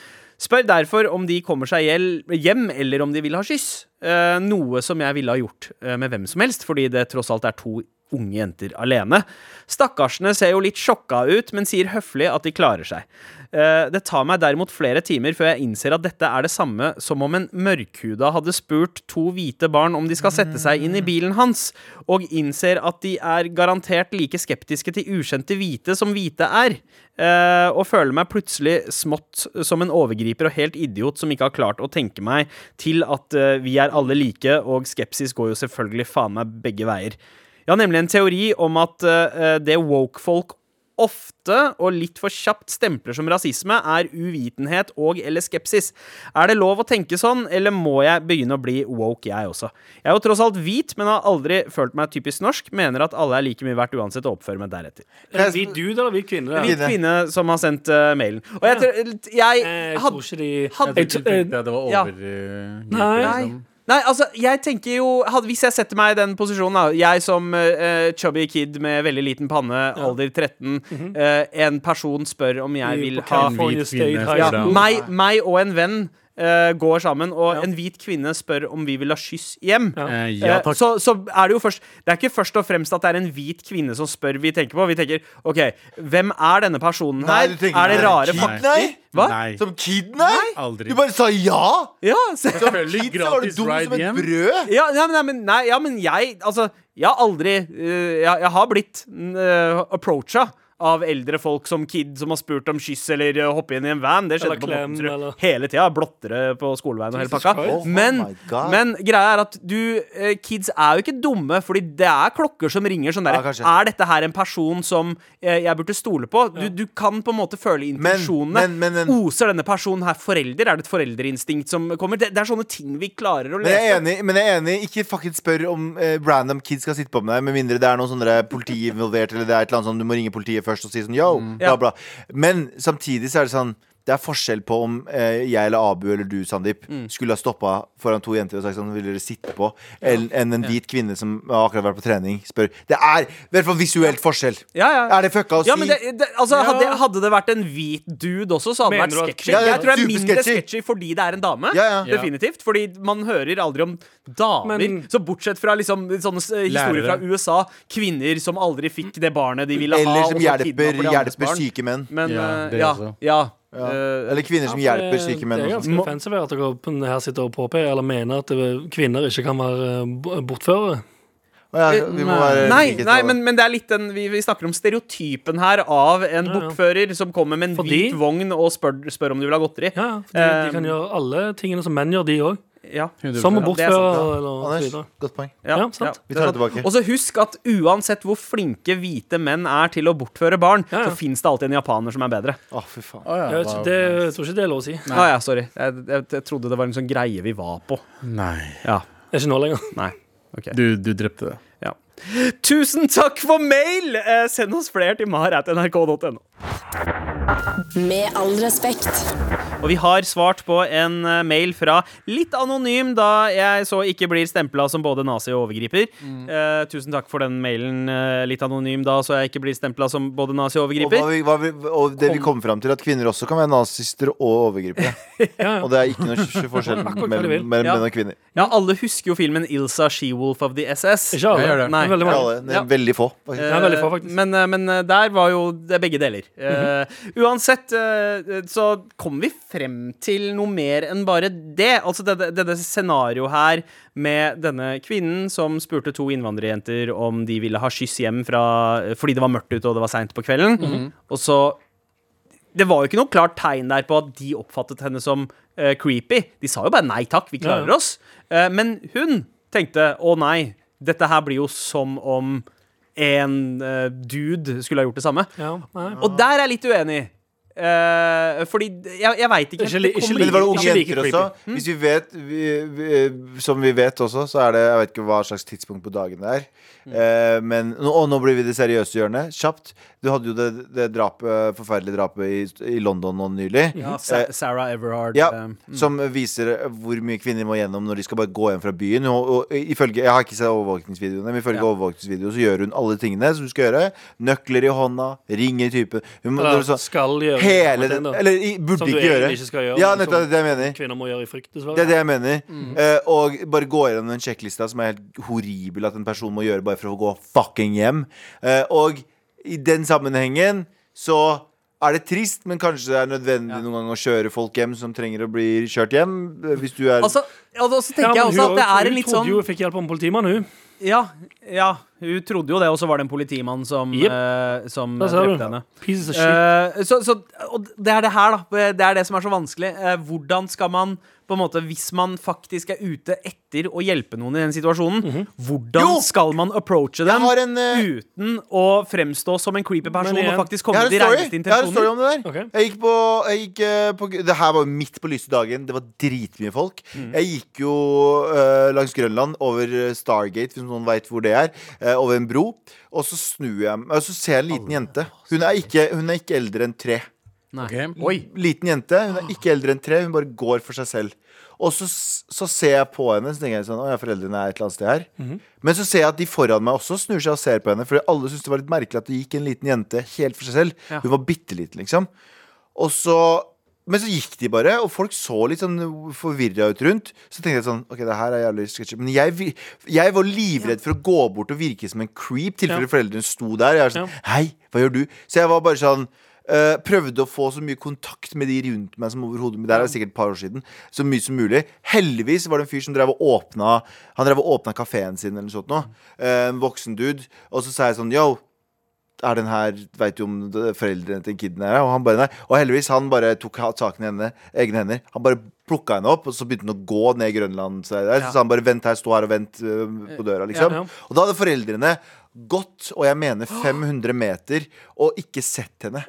Spør derfor om de kommer seg hjem, eller om de vil ha skyss. Eh, noe som jeg ville ha gjort eh, med hvem som helst, fordi det tross alt er to unge jenter alene. Stakkarsene ser jo litt sjokka ut, men sier høflig at de klarer seg. Eh, det tar meg derimot flere timer før jeg innser at dette er det samme som om en mørkhuda hadde spurt to hvite barn om de skal sette seg inn i bilen hans, og innser at de er garantert like skeptiske til ukjente hvite som hvite er. Eh, og føler meg plutselig smått som en overgriper og helt idiot som ikke har klart å tenke meg til at eh, vi er alle like, og skepsis går jo selvfølgelig faen meg begge veier. Jeg har nemlig en teori om at uh, det woke-folk ofte og litt for kjapt stempler som rasisme, er uvitenhet og eller skepsis. Er det lov å tenke sånn, eller må jeg begynne å bli woke, jeg også? Jeg er jo tross alt hvit, men har aldri følt meg typisk norsk. Mener at alle er like mye verdt uansett, og oppfører meg deretter. Er det hvit dude eller hvit kvinne? Hvit Kvinne. som har sendt uh, mailen. Og jeg, tror- jeg, Eh, Jeg tror ikke de hadde- Jeg tror Jeg- ikke det var Ja. over eh, Nei. Nei, altså, jeg tenker jo hadde, Hvis jeg setter meg i den posisjonen, da Jeg som uh, chubby kid med veldig liten panne, alder 13 eh, En person spør om jeg vil ha ja, meg, meg og en venn eh, går sammen, og Ja. en hvit kvinne spør om vi vil ha kyss hjem. Ja. Uh, ja, takk. så, så er det jo først Det er ikke først og fremst at det er en hvit kvinne som spør vi tenker på. Vi tenker OK, hvem er denne personen her? Nei, er det rare fakter? Hva? Nei. Som kid, nei? Aldri. Du bare sa ja! Ja. Selvfølgelig Kid, så var du gratis dum som et brød. Ja, ja, men, nei, men, nei, ja, men jeg Altså, jeg har aldri uh, jeg, jeg har blitt uh, approacha av eldre folk som kid som har spurt om kyss eller uh, hoppe inn i en van. Det skjedde Eller på klem, Mortensrud eller- hele tida. Blottere på skoleveien og hele pakka. Oh men, my men greia er at du eh, Kids er jo ikke dumme, fordi det er klokker som ringer sånn Ja. Er dette her en person som eh, jeg burde stole på? Du, du kan på en måte føle intensjonene. men- men- men- Oser denne personen her forelder? Er det et foreldreinstinkt som kommer? Det, det er sånne ting vi klarer å Men jeg er lese. enig, men jeg er enig ikke fucking spør om eh, random kids skal sitte på med deg, med mindre det er noen sånne der politi involvert, eller det er et eller annet sånn du må ringe politiet først og si sånn yo, bla, bla. Men samtidig så er det sånn det er forskjell på om eh, jeg eller Abu eller du, Sandeep, Mm. skulle ha stoppa foran to jenter og sagt sånn Vil dere sitte på? Enn enn en hvit kvinne som har akkurat vært på trening, spør. Det er i hvert fall visuelt forskjell. Ja, ja. Er det fucka å Ja, si? men det, det, altså, hadde, hadde det vært en hvit dude også, så hadde Mener det vært sketchy. Ja, ja, jeg tror det er mindre sketchy fordi det er en dame. Ja, ja. Ja. Definitivt. Fordi man hører aldri om damer. Men- så bortsett fra liksom, sånne historier historier fra USA, kvinner som aldri fikk det barnet de ville ha. Eller som hjelper, hjelper syke menn. Men Ja, eh, det ja, også. ja. Ja. Eh, Eller kvinner som Ja, hjelper syke menn. Det er ganske offensive at dere her sitter og påpeker eller mener at kvinner ikke kan være eh, bortførere. Ja, vi må være Nei, like nei men, men det er litt den vi, vi snakker om stereotypen her av en Ja, ja. bortfører som kommer med en Fordi- hvit vogn og spør, spør om du vil ha godteri. Ja, fordi de, de Um, kan gjøre alle tingene som menn gjør, de òg. Ja. Som Ja, eller så Anders, godt poeng. Ja, Ja, sant. Vi tar det tilbake. Og så husk at uansett hvor flinke hvite menn er til å bortføre barn, Ja, ja. så fins det alltid en japaner som er bedre. Å, fy faen. Å, ja, Jeg, vet det, jeg tror ikke det er lov å si. Å ja, sorry. Jeg, jeg, jeg trodde det var en sånn greie vi var på. Nei. Ja. Det er ikke nå lenger. Nei. Okay. Du, du drepte det. Ja. Tusen takk for mail! Eh, send oss flere til mar.nrk.no. Med all respekt. Og vi har svart på en eh, mail fra litt anonym, da jeg så ikke blir stempla som både nazi og overgriper. Eh, tusen takk for den mailen, uh, litt anonym, da, så jeg ikke blir stempla som både nazi og Og, overgriper. hva vi, hva vi, og det vi kommer fram til, at kvinner også kan være nazister og overgripere. Ja, Og det er ikke noe forskjell mellom. Ja. menn og kvinner. Ja, alle husker jo filmen Ilsa She-Wolf of the SS. Ikke alle. Gjør det. Nei. veldig Ja, det er veldig få. faktisk. Ja, veldig få, faktisk. Men, men der var jo det begge deler. Eh, uansett eh, så kom vi frem til noe mer enn bare det. Altså dette, dette scenarioet her med denne kvinnen som spurte to innvandrerjenter om de ville ha skyss hjem fra, fordi det var mørkt ute og det var seint på kvelden. Og så det var jo ikke noe klart tegn der på at de oppfattet henne som uh, creepy. De sa jo bare nei takk, vi klarer Ja. oss. Uh, men hun tenkte å nei, dette her blir jo som om en uh, dude skulle ha gjort det samme. Ja. Og der er jeg litt uenig. Eh, fordi jeg, jeg veit ikke. Ikke ikke var det unge jenter også. Hvis vi vet vi, vi, Som vi vet også, så er det Jeg vet ikke hva slags tidspunkt på dagen det er. Eh, men Og nå blir vi det seriøse hjørnet. Kjapt. Du hadde jo det, det drapet, forferdelige drapet i, i London nå nylig. ja, Sa Sarah Everhard. Ja, eh, Som viser hvor mye kvinner må gjennom når de skal bare gå hjem fra byen. Og, og ifølge, Jeg har ikke sett overvåkningsvideoene, men ifølge Ja. overvåkningsvideoen så gjør hun alle tingene som hun skal gjøre. Nøkler i hånda, ringer typen. Hun må, Eller så, skal gjøre hele den. Eller burde ikke gjøre. ikke skal gjøre, Ja, nettopp som det er det jeg mener. Kvinner må gjøre i frykt, dessverre. Det er det jeg mener. Eh, og bare gå gjennom den sjekklista som er helt horribel at en person må gjøre bare for å gå fucking hjem. Uh, og i den sammenhengen så er det trist, men kanskje det er nødvendig noen gang å kjøre folk hjem som trenger å bli kjørt hjem. eh, Hvis du er Altså, altså, så Ja, tenker men jeg også at det er en litt sånn hun trodde jo hun fikk hjelp av en politimann, hun. Ja, ja, hun trodde jo det, og så var det en politimann som, yep. uh, som drepte du. henne. Pieces of shit. Eh, så, så, og det er det her, da. Det er det som er så vanskelig. Uh, hvordan skal man på en måte, Hvis man faktisk er ute etter å hjelpe noen i den situasjonen, hvordan Jo! skal man approache dem en, uh... uten å fremstå som en creepy person Men igjen, og faktisk komme til en story. Jeg har en story om det der. Okay. Jeg gikk på, jeg gikk uh, på Det her var jo midt på lyse dagen. Det var dritmye folk. Jeg gikk jo uh, langs Grønland, over Stargate, hvis noen veit hvor det er. over en bro. Og så snur jeg meg, og så ser jeg en liten jente. Hun er ikke, hun er ikke eldre enn tre. Nei. Ok. Oi. Liten jente. Hun er ikke eldre enn tre. Hun bare går for seg selv. Og så, så ser jeg på henne, så tenker jeg sånn Å ja, foreldrene er et eller annet sted her. Men så ser jeg at de foran meg også snur seg og ser på henne. For alle syntes det var litt merkelig at det gikk en liten jente helt for seg selv. Ja. Hun var bitte liten, liksom. Og så men så gikk de bare, og folk så litt sånn forvirra ut rundt. Så tenkte jeg sånn Ok, det her er jævlig sketsjy. Men jeg, jeg var livredd for å gå bort og virke som en creep, tilfelle Ja. foreldrene sto der. Jeg var sånn Ja. Hei, hva gjør du? Så jeg var bare sånn eh, prøvde å få så mye kontakt med de rundt meg som overhodet. Det er sikkert et par år siden. Så mye som mulig. Heldigvis var det en fyr som drev og åpna Han drev og åpna kafeen sin eller noe sånt. Eh, en voksen dude. Og så sa jeg sånn Yo, er den her Veit du om foreldrene til kiden er her? Og han bare nei. Og heldigvis, han bare tok saken i henne, egne hender. Han bare plukka henne opp, og så begynte han å gå ned Grønland. Så, der. så han bare 'vent her, stå her og vent uh, på døra', liksom. Ja, ja. Og da hadde foreldrene gått, og jeg mener 500 meter, og ikke sett henne.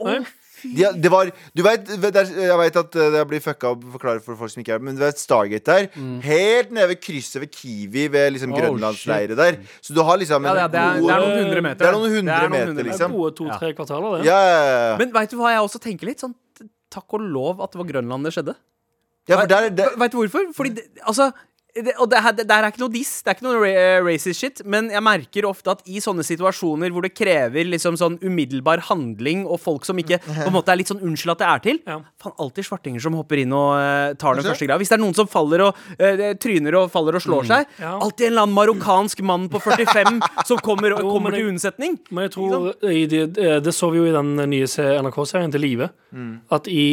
De, det var, du vet, det Jeg vet at uh, det blir fucka opp å forklare for folk som ikke er Men du vet Stargate der. Helt nede ved krysset ved Kiwi, ved liksom Oh, grønlandsleiret der. Så du har liksom Ja, det, er, det, er, det er noen hundre meter. Det er noen hundre Det er noen meter, hundre Det er liksom. gode to-tre kvartaler, det. Ja, ja, ja. Men veit du hva jeg også tenker litt? Sånn, takk og lov at det var Grønland det skjedde. ja for der, det, Vet du hvorfor? Fordi det, altså det, og det, her, det, her er ikke noe diss, det er ikke noe eh, racist shit, men jeg merker ofte at i sånne situasjoner hvor det krever liksom sånn umiddelbar handling, og folk som ikke på en måte er litt sånn unnskyld at det er til Ja. Faen, alltid svartinger som hopper inn og uh, tar den første greia. Hvis det er noen som faller og uh, tryner og faller og slår seg, Ja. alltid en eller annen marokkansk mann på 45 som kommer, Jo, kommer til unnsetning. Men jeg tror i de, det, det så vi jo i den nye NRK-serien til Live. At i,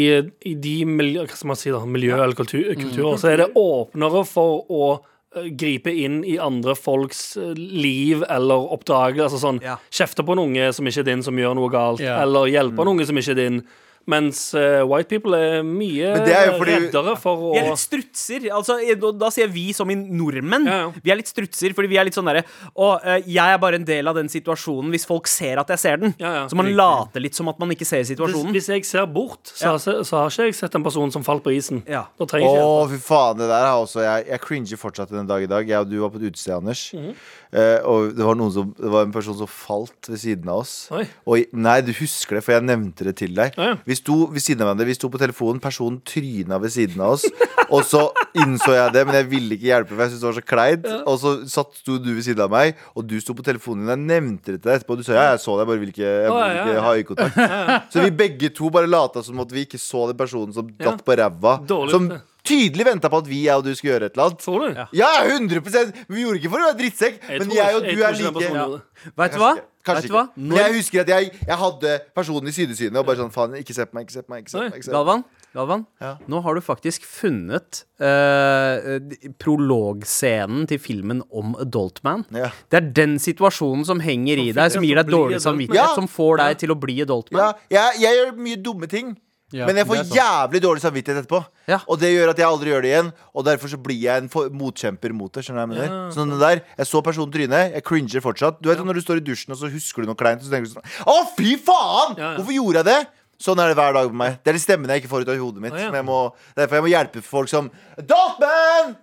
i de miljø, hva skal man si da, miljø- eller kultur, kulturer så er det åpnere for å eh, gripe inn i andre folks eh, liv eller oppdrag altså sånn, Ja. Kjefte på en unge som ikke er din, som gjør noe galt, Ja. eller hjelpe en unge som ikke er din. Mens uh, white people er mye er fordi- reddere for å Vi er litt strutser. Altså, da, da sier jeg vi som i nordmenn. Ja, ja. Vi er litt strutser, fordi vi er litt sånn derre Å, uh, jeg er bare en del av den situasjonen hvis folk ser at jeg ser den. Ja, ja. Så man Riktig. later litt som at man ikke ser situasjonen. hvis jeg ser bort, så, Ja. har, så har ikke jeg sett en person som falt på isen. Ja. Da trenger jeg ikke Å, fy faen, det der har også jeg Jeg cringer fortsatt den dag i dag. Jeg og du var på et utested, Anders. Mm -hmm. uh, og det var, noen som, det var en person som falt ved siden av oss. Oi. Og, nei, du husker det, for jeg nevnte det til deg. Ja, ja. Vi sto ved siden av hverandre, vi sto på telefonen, personen tryna ved siden av oss. og så innså jeg det, men jeg ville ikke hjelpe, for jeg syntes det var så kleint. Og så satt, sto du ved siden av meg, og du sto på telefonen din. Jeg nevnte det til deg etterpå. Du sa ja, jeg så deg, jeg bare vil ikke, jeg vil ikke ha øyekontakt. Så vi begge to bare lata som at vi ikke så den personen som datt på ræva. Som tydelig venta på at vi jeg og du skulle gjøre et eller annet. Tror du? Ja, 100 Men vi gjorde ikke for å være drittsekk. Jeg Men tror jeg og du du er like. Vet du hva? Kanskje Vet du hva? ikke. Men jeg husker at jeg, jeg hadde personen i sidesynet og bare sånn Faen, ikke se på meg, ikke se på meg. Ikke se på meg, se på meg. Galvan, Galvan Ja. nå har du faktisk funnet uh, prologscenen til filmen om Adultman. Ja. Det er den situasjonen som henger i deg, som gir deg dårlig samvittighet, Ja. som får deg til å bli Adultman. Ja, jeg, jeg gjør mye dumme ting. Ja, men jeg får er jævlig dårlig samvittighet etterpå. Ja. Og det gjør at jeg aldri gjør det igjen. Og derfor så blir jeg en motkjemper mot det. Skjønner du hva jeg mener? Sånn det der, Jeg så personen trynet, jeg cringer fortsatt. Du vet Når du står i dusjen og så husker du noe kleint, og så tenker du sånn Å, fy faen! Ja, ja. Hvorfor gjorde jeg det? Sånn er det hver dag med meg. Det er de stemmene jeg ikke får ut av hodet mitt. Ah, ja. jeg må, derfor jeg må hjelpe folk som Adultman!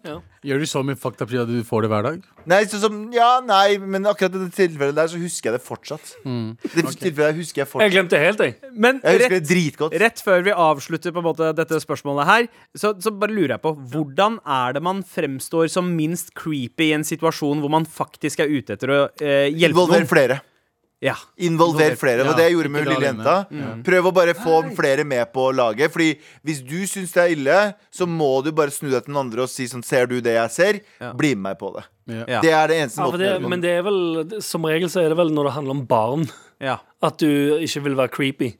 Gjør du så mye fucked up at du får det hver dag? Nei, som Ja, nei, men akkurat i det tilfellet der så husker jeg det fortsatt. Mm. Det tilfellet der husker jeg fortsatt Jeg glemte helt, jeg. Men Jeg husker rett, det dritgodt. rett før vi avslutter på en måte dette spørsmålet her, så, så bare lurer jeg på hvordan er det man fremstår som minst creepy i en situasjon hvor man faktisk er ute etter å eh, hjelpe Involver noen? flere. Ja. Involver flere. Det var Ja, det jeg gjorde med hun lille jenta. jenta. Prøv å bare få flere med på laget. Fordi hvis du syns det er ille, så må du bare snu deg til den andre og si sånn Ser du det jeg ser? Ja. Bli med meg på det. Ja. Det er det eneste Ja, måten det, men det er vel Som regel så er det vel når det handler om barn, ja. at du ikke vil være creepy.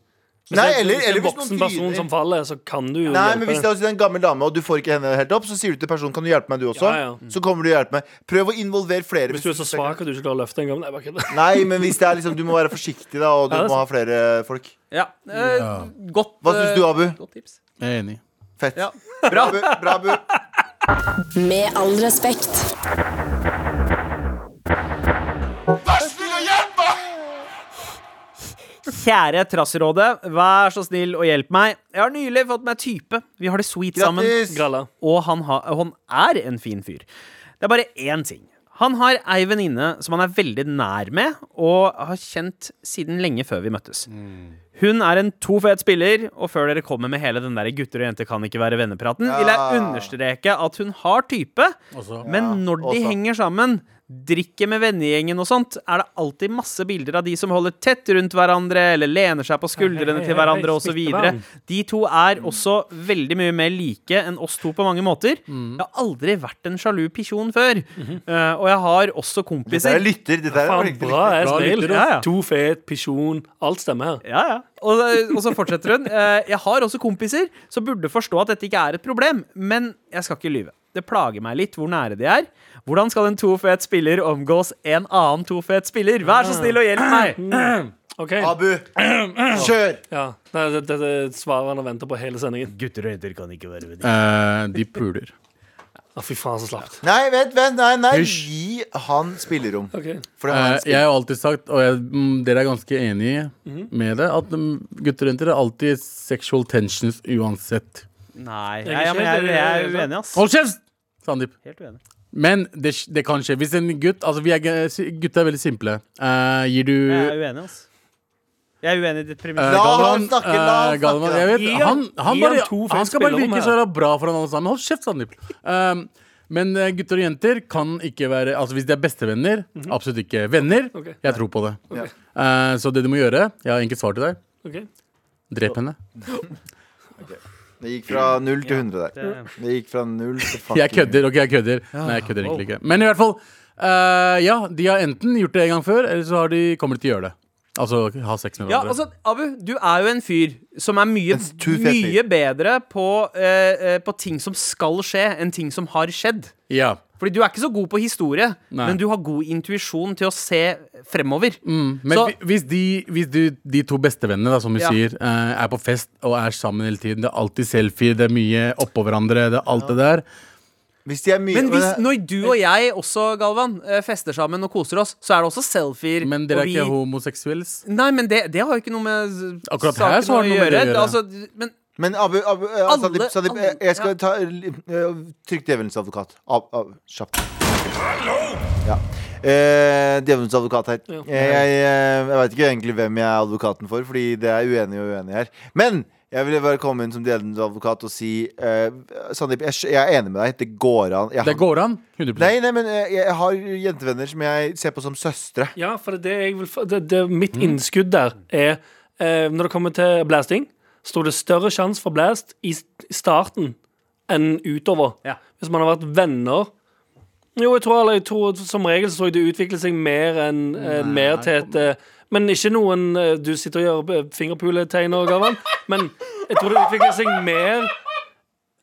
Hvis Nei, er- eller- hvis det er eller en hvis voksen noen person som faller, så kan du jo Nei, hjelpe. men hvis det er en gammel dame, og du får ikke henne helt opp, så sier du til personen Kan du hjelpe meg, du også? Ja, ja. Så kommer du og hjelper meg. Prøv å involvere flere. Hvis du er så svak at du ikke klarer å løfte en gang. Nei, bare kødder. Nei, men hvis det er liksom Du må være forsiktig, da, og du Ja, må ha flere folk. ja. Eh, Godt Hva syns du, eh, Abu? Godt tips. Jeg er enig. Fett. Ja. Bra, Abu. Bra, Abu. Med all respekt. Kjære Trassrådet, vær så snill og hjelp meg. Jeg har nylig fått meg type. Vi har det sweet sammen. Grattis! Gralla. Og han, ha, han er en fin fyr. Det er bare én ting. Han har ei venninne som han er veldig nær med, og har kjent siden lenge før vi møttes. Hun er en to fet spiller, og før dere kommer med hele den der 'gutter og jenter kan ikke være vennepraten', ja. vil jeg understreke at hun har type, Også. men når de også. henger sammen, drikker med vennegjengen og sånt, er det alltid masse bilder av de som holder tett rundt hverandre, eller lener seg på skuldrene Hei, hei, til hverandre osv. De to er også veldig mye mer like enn oss to på mange måter. Mm. Jeg har aldri vært en sjalu pisjon før. Eh, og jeg har også Dette kompiser. er lytter. Dette er riktig. bra Bra ass lytter, ja, ja. To fet, pisjon, alt stemmer her. Ja, ja. Og, og så fortsetter hun. Eh, jeg har også kompiser som burde forstå at dette ikke er et problem, men jeg skal ikke lyve. Det plager meg litt hvor nære de er. Hvordan skal en to fet spiller omgås en annen to fet spiller? Vær så snill og hjelp meg! Okay. Abu, kjør! Ja. Nei, det, det, det svarer han og venter på hele sendingen. Gutter og jenter kan ikke være venner. Uh, de puler. Å, fy faen, så slapt. Nei, vent, vent. Nei, nei. Hysj. Gi han spillerom. Okay. For det er Eh, jeg har alltid sagt, og jeg, mm, dere er ganske enige med det, at mm, gutter og jenter er alltid sexual tensions uansett. Nei, Jeg ja, men jeg, jeg er uenig, ass. Hold kjeft! Sandeep. Helt uenig. Men det, det kan skje. Hvis en gutt Altså, vi er, g- gutter er veldig simple. Eh, gir du Jeg er uenig, ass. Jeg er uenig i ditt premiss. Eh, La han snakke, la han eh, snakke. jeg vet, Gi han- han, han, gi bare, han to han skal bare spillerom virke her. så jævla bra for han alle sammen. Hold kjeft, Sandeep. Um, men eh, gutter og jenter kan ikke være Altså Hvis de er bestevenner, absolutt ikke venner. Ok. Jeg tror på det. Ja. Eh, så det du må gjøre Jeg har enkelt svar til deg. Ok. Drep henne. Det gikk fra null til 100 der. Det gikk fra null til fucking Jeg kødder. Ok, jeg kødder. Nei, jeg kødder egentlig ikke. Men i hvert fall. eh, ja, de har enten gjort det en gang før, eller så har de, kommer de til å gjøre det. Altså ha sex med Ja, hverandre. altså, Abu, du er jo en fyr som er mye, mye bedre på, eh, eh, på ting som skal skje, enn ting som har skjedd. ja. Fordi du er ikke så god på historie, Nei. men du har god intuisjon til å se fremover. Men Så- hvis, de, hvis du, de to bestevennene, da, som du Ja. sier, eh, er på fest og er sammen hele tiden, det er alltid selfie, det er mye oppå hverandre, det er alt det der Hvis de er mye Men hvis, når du og jeg også, Galvan, eh, fester sammen og koser oss, så er det også selfier. Men dere og er vi- ikke homoseksuelle? Nei, men det, det har jo ikke noe med Akkurat her så har det noe med det å gjøre. Altså, men Men Abu, Abu eh, Alle- Sandeep, Sandeep, alle- jeg- jeg skal ja. ta uh, Trykk djevelens advokat. Ab, ab, kjapt. Ja. Eh, djevelens advokat her. Ja. Jeg, jeg, jeg vet ikke egentlig hvem jeg er advokaten for, fordi det er uenig og uenig her. Men jeg vil bare komme inn som delende advokat og si eh, Sandeep, jeg, jeg er enig med deg. Det går an. Jeg, Det går an. 100 Nei, nei, men jeg, jeg har jentevenner som jeg ser på som søstre. Ja, for det, jeg vil, det, det, mitt innskudd der er eh, Når det kommer til blasting, står det større sjanse for blast i starten enn utover. Ja. Hvis man har vært venner Jo, jeg tror, eller, jeg tror som regel så tror jeg det utvikler seg mer enn eh, mer til et eh, Men ikke noen eh, du sitter og gjør eh, fingerpuletegn og Galvan. Men jeg tror det utvikler seg mer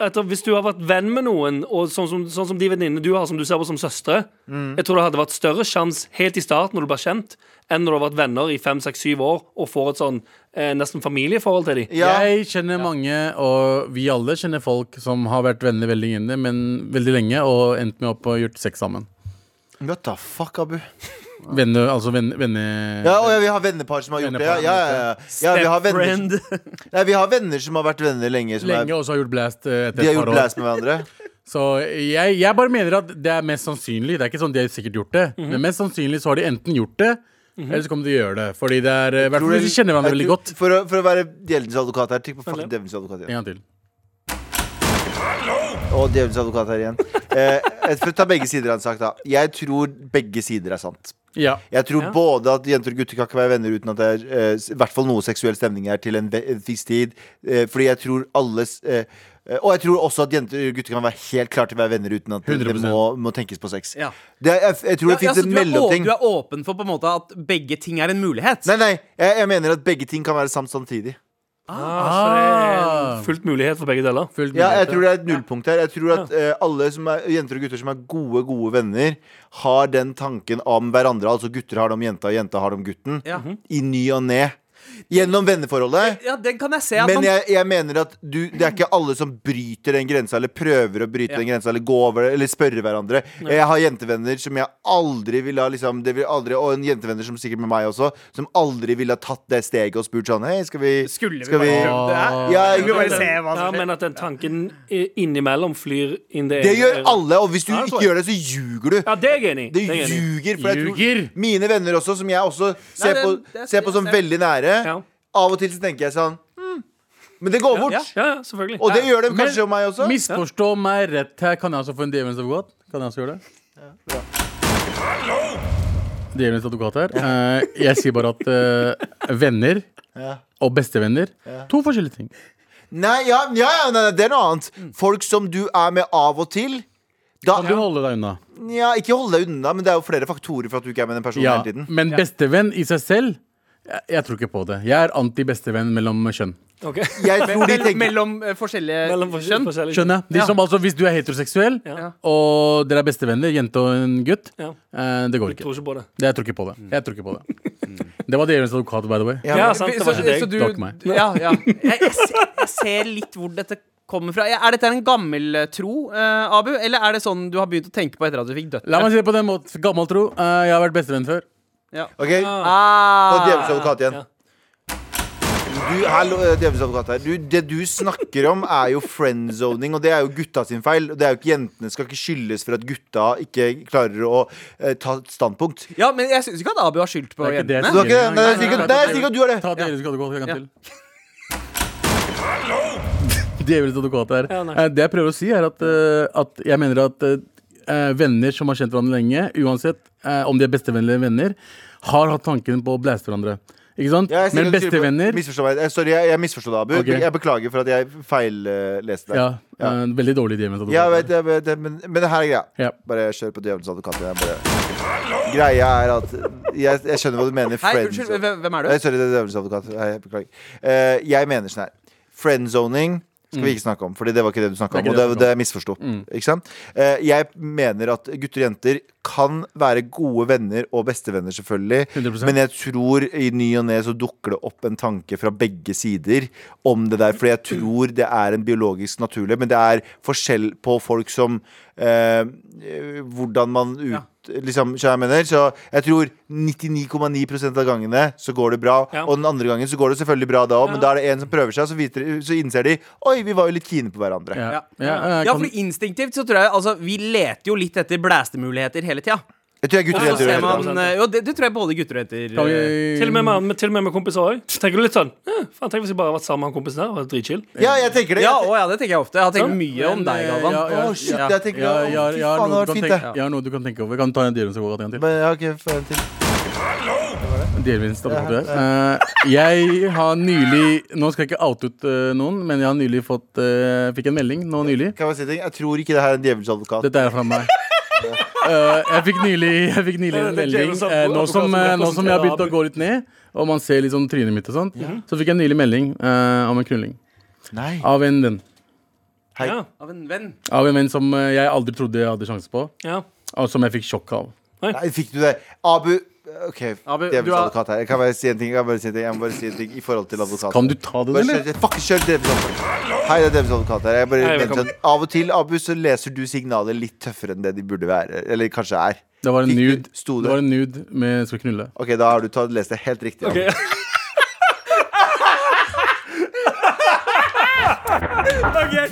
etter, hvis du har vært venn med noen, og sånn som, sånn som de venninnene du har, som du ser på som søstre Jeg tror det hadde vært større sjanse helt i starten når du ble kjent, enn når du har vært venner i fem, seks, syv år og får et sånn eh, nesten familieforhold til dem. Ja. Jeg kjenner mange, og vi alle kjenner folk som har vært venner veldig lenge, men veldig lenge og endt med opp og gjort sex sammen. What the fuck, Abu? Venner, altså venne, venne... Ja, og ja, vi har vennepar som har gjort det. Ja, ja, ja, ja. ja vi, har venner, Stepfriend. nei, vi har venner som har vært venner lenge. Som Lenge er, også har gjort blast eh, etter de har et gjort par år. blast med hverandre. Så jeg, jeg bare mener at det er mest sannsynlig. Det er ikke sånn de har sikkert gjort det, Mhm. men mest sannsynlig så har de enten gjort det, eller så kommer de til å gjøre det. Fordi det er eh, hvert fall hvis de kjenner hverandre veldig godt. For å, for å være djevelens advokat her, trykk på fucking djevelens advokat igjen. En gang til. Og djevelens advokat her igjen. Eh, for å ta begge sider av en sak, da. Jeg tror begge sider er sant. Ja. Jeg tror Ja. både at jenter og gutter kan ikke være venner uten at det er eh, i hvert fall noe seksuell stemning her til en, en viss tid. Eh, fordi jeg tror alles eh, Og jeg tror også at jenter og gutter kan være helt klare til å være venner uten at det 100%. må, må tenkes på sex. Ja. Det er, jeg, jeg tror det Ja, finnes ja, en mellomting. du er åpen for på en måte at begge ting er en mulighet? Nei, nei, jeg, jeg mener at begge ting kan være sant samtidig. Ah, så det er en fullt mulighet for begge deler. Fullt Ja, jeg tror det er et nullpunkt her. Jeg tror at eh, alle som er, jenter og gutter som er gode, gode venner, har den tanken om hverandre. Altså gutter har det om jenta, og jenta har det om gutten. Ja. I ny og ne. Gjennom venneforholdet. Ja, den kan jeg se at Men man jeg, jeg mener at du, det er ikke alle som bryter den grensa, eller prøver å bryte Ja. den grensa, eller gå over det, eller spørre hverandre. Jeg har jentevenner som jeg aldri ville ha liksom, det vil aldri, Og en jentevenner som sikkert med meg også, som aldri ville ha tatt det steget og spurt sånn Hei, skal vi Skulle vi skal bare vi, det her? Ja, Vi vil bare se hva som skjer. men at den tanken innimellom flyr inn det Det gjør alle, og hvis du Ja, ikke gjør det, så ljuger du. Ja, det er jeg enig i. Det er jeg ljuger. For jeg tror mine venner også, som jeg også ser, det- på, det- ser på som veldig nære, Ja. av og til så tenker jeg sånn hm, Men det går bort. Ja. Ja, ja, selvfølgelig. Og det gjør det kanskje om meg også. Misforstå meg rett her. Kan jeg også få en djevelens advokat? Kan jeg også gjøre det? Djevelens advokat her. Eh, jeg sier bare at eh, venner Ja. og bestevenner To forskjellige ting. Nei, ja, ja, ja nei, nei, det er noe annet. Folk som du er med av og til. Da, Kan du holde deg unna? ja, ikke holde deg unna, men det er jo flere faktorer for at du ikke er med den personen Ja, hele tiden. men bestevenn i seg selv jeg, jeg tror ikke på det. Jeg er anti-bestevenn mellom kjønn. Okay. Jeg tror de tenker Mellom eh, forskjellige Mellom forskjell- kjønn? forskjellige Skjønner jeg? De Ja. som, altså, hvis du er heteroseksuell, Ja. og dere er bestevenner, jente og en gutt, Ja. eh, det går Jeg ikke. tror ikke på det. Det, jeg tror ikke på det. Jeg tror ikke på det. Det var djevelens advokat, by the way. Ja, sant, det var ikke deg. så du, Takk meg. ja, ja. Jeg, jeg, ser, jeg ser litt hvor dette kommer fra. Er dette en gammeltro, uh, Abu? Eller er det sånn du har begynt å tenke på etter at du fikk døtre? La meg si det på den måten. Gammel tro. Eh, jeg har vært bestevenn før. Ok, Ah. og djevelens advokat igjen. Ja. Du, hallo, eh, her. Du, det du snakker om, er jo friendzoning, og det er jo gutta sin feil. Og Det er jo ikke Jentene skal ikke skyldes for at gutta ikke klarer å eh, ta et standpunkt. Ja, men jeg syns ikke at Abu har skyldt på Det er ikke det jentene. Det? Jeg sier Nei, jeg sier ikke at du har det. Ta djevelens advokat en gang Ja. til. Djevelens advokat her. Ja. Eh, det jeg prøver å si, er at, eh, at jeg mener at eh, venner som har kjent hverandre lenge, uansett eh, om de er bestevenner eller venner, har hatt tanken på å blæse hverandre. Ikke sant? Ja, jeg Men bestevenner Misforstå. Eh, Sorry, jeg, jeg misforsto deg, Abu. Ok. Jeg beklager for at jeg feilleste deg. Ja, eh, veldig dårlig idé. advokat. Ja, jeg vet, jeg vet, men, men det her er greia. Ja. Bare kjør på djevelens advokat. Jeg bare Greia er at jeg, jeg skjønner hva du mener. Hei, unnskyld, hvem hvem er du? Sorry, det er djevelens advokat. Jeg beklager. Eh, jeg mener sånn her. Friendzoning skal vi ikke snakke om, Fordi det var ikke det du snakka om. Og det, det jeg misforsto. Sant? Eh, jeg mener at gutter og jenter kan være gode venner og bestevenner, selvfølgelig. 100%. Men jeg tror i ny og ne så dukker det opp en tanke fra begge sider om det der. Fordi jeg tror det er en biologisk naturlig, men det er forskjell på folk som eh, Hvordan man ut, Liksom, jeg mener Så jeg tror 99,9% av gangene så går det bra. Ja. Og den andre gangen så går det selvfølgelig bra da òg, men da er det en som prøver seg, så, viter, så innser de Oi, vi var jo litt kine på hverandre. Ja. Ja. Ja, Ja, for instinktivt så tror jeg Altså, vi leter jo litt etter blæstemuligheter hele tida. Jeg tror jeg gutter Og jenter gjør det. man eh, Jo, det, det tror jeg både gutter og jenter kan eh, Til og med med, til og med med kompiser òg. Tenker du litt sånn ja, Faen, tenk hvis jeg bare har vært sammen med han kompisen der. Og dritchill. Ja, jeg tenker det. Ja, Jeg, å, ja, det tenker jeg ofte. Jeg har tenkt mye om deg, eh, Galvan. ja, ja, Å, shit, jeg tenker Ja, ja, fy har faen, det noe du vært kan fint, det. jeg har noe du kan tenke over. Vi kan ta en djevelens advokat en til. Men, ja, ok, få en til. Djevelens advokat. Eh, jeg har nylig Nå skal jeg ikke oute ut uh, noen, men jeg har nylig fått uh, Fikk en melding nå nylig. Kan jeg si ting? Jeg tror ikke det her er en djevelens advokat. Dette er fra meg. Eh, jeg fikk nylig, jeg fikk nylig en melding eh, nå, som, eh, nå som jeg har begynt å gå litt ned, og man ser liksom trynet mitt og sånt, så fikk jeg nylig melding eh, om en knulling. Nei. Av en venn. Hei. Ja. Av en venn. Av en venn som eh, jeg aldri trodde jeg hadde sjanse på, ja. og som jeg fikk sjokk av. Nei, fikk du det? Abu OK, djevelens har- advokat her. Jeg kan bare si en ting. Jeg, kan bare si en ting. jeg må bare si en ting i forhold til advokaten. Kan du ta det, Bare eller? kjør, fuck, kjør djevelens advokat. Hei, det er djevelens advokat her. Jeg bare Hei, velkommen. sånn, av og til, Abu, så leser du signaler litt tøffere enn det de burde være. Eller kanskje er. Det var en Fikk nude. Det det? var en nude med 'skal knulle'. OK, da har du tatt, lest det helt riktig. Abu. Ok.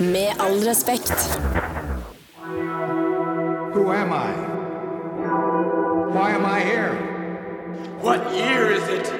Med all respekt. Who am I? Why am I here?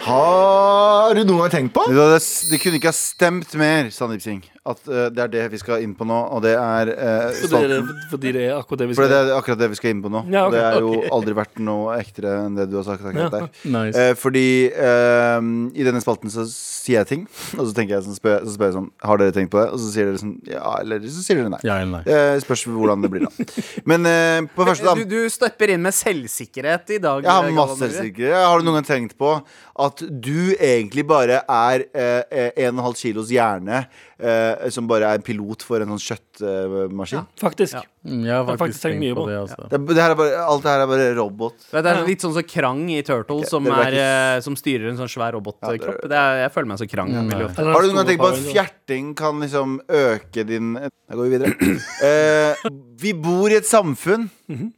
Har du noen gang tenkt på? Det, det kunne ikke ha stemt mer, Sandeep Singh, at eh, det er det vi skal inn på nå. Og det er uh, Fordi, det, fordi det er akkurat det vi For skal det er akkurat det vi skal inn på nå. Ja, ok, Og det er jo ok. aldri vært noe ektere enn det du har sagt akkurat der. Nice. Eh, fordi eh, i denne spalten så sier jeg ting, og så tenker jeg sånn, spør, så spør jeg sånn Har dere tenkt på det? Og så sier dere sånn ja, eller så sier dere nei. Ja eller nei? Det spørs hvordan det blir, da. Men eh, på første, da. Du, du stepper inn med selvsikkerhet i dag. Jeg har Galvan masse selvsikkerhet. Har du noen gang tenkt på at du egentlig bare er eh, en og en halv kilos hjerne eh, som bare er en pilot for en sånn kjøttmaskin? Faktisk. Ja. Mm, Jeg har har faktisk tenkt på det. Altså. Det, det her er bare, alt det her er bare robot. Det er litt sånn som Krang i Turtle, som, er, eh, som styrer en sånn svær robotkropp. Er, jeg føler meg så Krang. Mm, Har du noen gang tenkt på at fjerting kan liksom øke din Da går vi videre. Eh, vi bor i et samfunn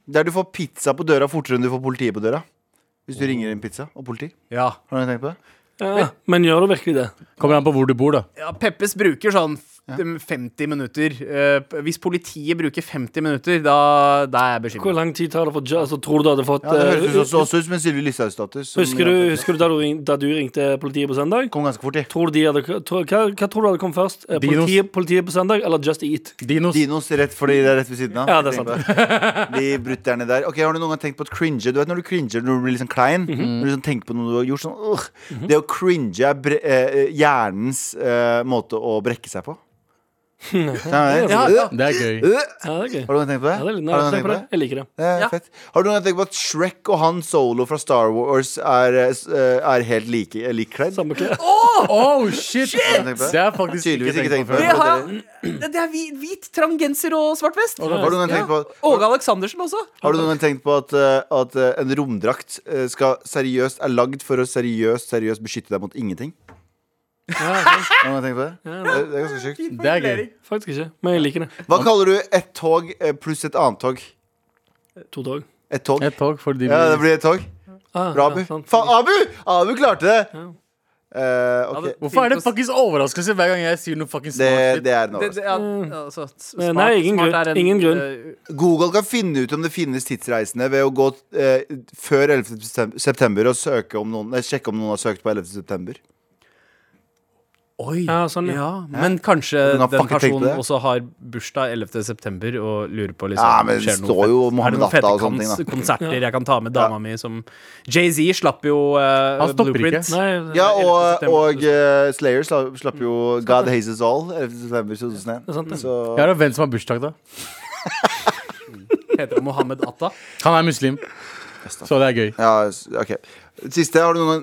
der du får pizza på døra fortere enn du får politiet på døra. Hvis du ringer inn pizza og politi. Ja. Har du tenkt på det? Ja, men gjør du virkelig det? Kommer an på hvor du bor, da. ja, Peppes bruker sånn 50 minutter. Eh, hvis politiet bruker 50 minutter, da, da er jeg Hvor lang tid tar det for altså, Tror du du hadde fått Ja, det høres eh, ut også, ut som en Sylvi Listhaug-status. Husker du, husker du da, du da du ringte politiet på søndag? Kom ganske fort. Tror de hadde, tro, hva, hva tror du hadde kommet først? Eh, Dinos. Politiet, politiet på søndag eller Just Eat? Dinos. Dinos rett fordi det er rett ved siden av. Ja, det er sant. De brutterne der. Ok, Har du noen gang tenkt på at cringe Du vet når du cringer når du blir sånn klein? Når du liksom tenker på noe du har gjort sånn «Ugh». Det å cringe er bre eh, hjernens uh, måte å brekke seg på. Skjønner du? Ja, ja. Det er gøy. Øh. Ja, det er gøy. Har du noen tenkt på det? Ja, det er, litt- nei, Har du noen gang tenk tenkt på det. Jeg liker det. Det er Ja. fett. Har du noen gang tenkt på at Shrek og Han Solo fra Star Wars er, eh, s- eh, er helt like, eh, likkledd? Samme klær. Oh, shit! Shit! du Det er jeg faktisk Tydeligvis ikke tenkt på. Det har jeg. Det er hvit, hvit trang genser og svart vest. Har du noen gang tenkt på Åge Aleksandersen også. Har du noen gang tenkt på at, eh, at eh, en romdrakt eh, skal seriøst er lagd for å seriøst seriøst beskytte deg mot ingenting? Ja. Har du tenkt på det? Det, det er ganske sjukt. Det er gøy. Faktisk ikke, men jeg liker det. Hva kaller du ett tog eh, pluss et annet tog? To tog. Et tog? Et tog for de Ja, det blir et tog. Ah, Bra, Abu. ja, sant. Faen, Abu! Abu klarte det! Ja. Eh, ok. det- Hvorfor er det fuckings overraskelse hver gang jeg sier noe fuckings Det, smart? det er en Det, overraskelse. det, ja, altså, s- Nei, smart- ingen smart grunn. er en, Ingen grunn. eh, Google kan finne ut om det finnes tidsreisende ved å gå eh, før 11. septem- september og søke om noen, nei, sjekke om noen har søkt på 11. september. Oi. Ja, sånn, ja. Ja, men kanskje den personen også har bursdag 11. september og lurer på liksom Ja, men det skjer står jo Er det Mohammed noen Atta fette og sånne ting, da. kons- konserter jeg kan ta med dama mi som Jay-Z slapp jo uh, Han stopper Blueprint. ikke. Nei, Ja, og, og uh, Slayer slapp, slapp jo God Hates Us All 11. september 2001. det er. Så venn som har bursdag da. Heter han Mohammed Atta? Han er muslim. Så det er gøy. Ja, ok Siste, har du noen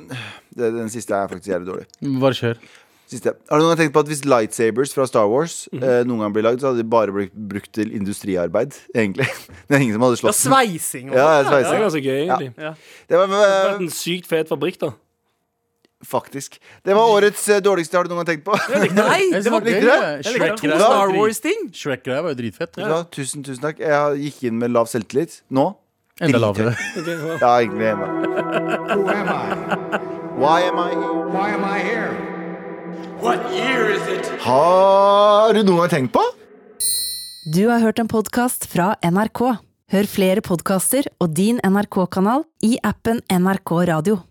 Den siste er faktisk jævlig dårlig. Bare kjør. Siste. Har du noen gang tenkt på at hvis lightsabers fra Star Wars Mhm. eh, noen gang blir lagd, så hadde de bare blitt brukt til industriarbeid, egentlig? Det er ingen som hadde slått Ja, sveising Ja, Ja, sveising. ja, Det er ganske gøy, egentlig. Ja. Det var Det har eh, vært en sykt fet fabrikk, da. faktisk Det var årets uh, dårligste, har du noen gang tenkt på? Nei, det var gøy. Shrek to Star Wars-ting. Shrek-greia var jo dritfett. Ja? Tusen, tusen takk. Jeg gikk inn med lav selvtillit. Nå? Enda lavere. Ja. Egentlig am I? Why am I here? Why am I here? Har du noen gang tenkt på? Du har hørt en podkast fra NRK. Hør flere podkaster og din NRK-kanal i appen NRK Radio.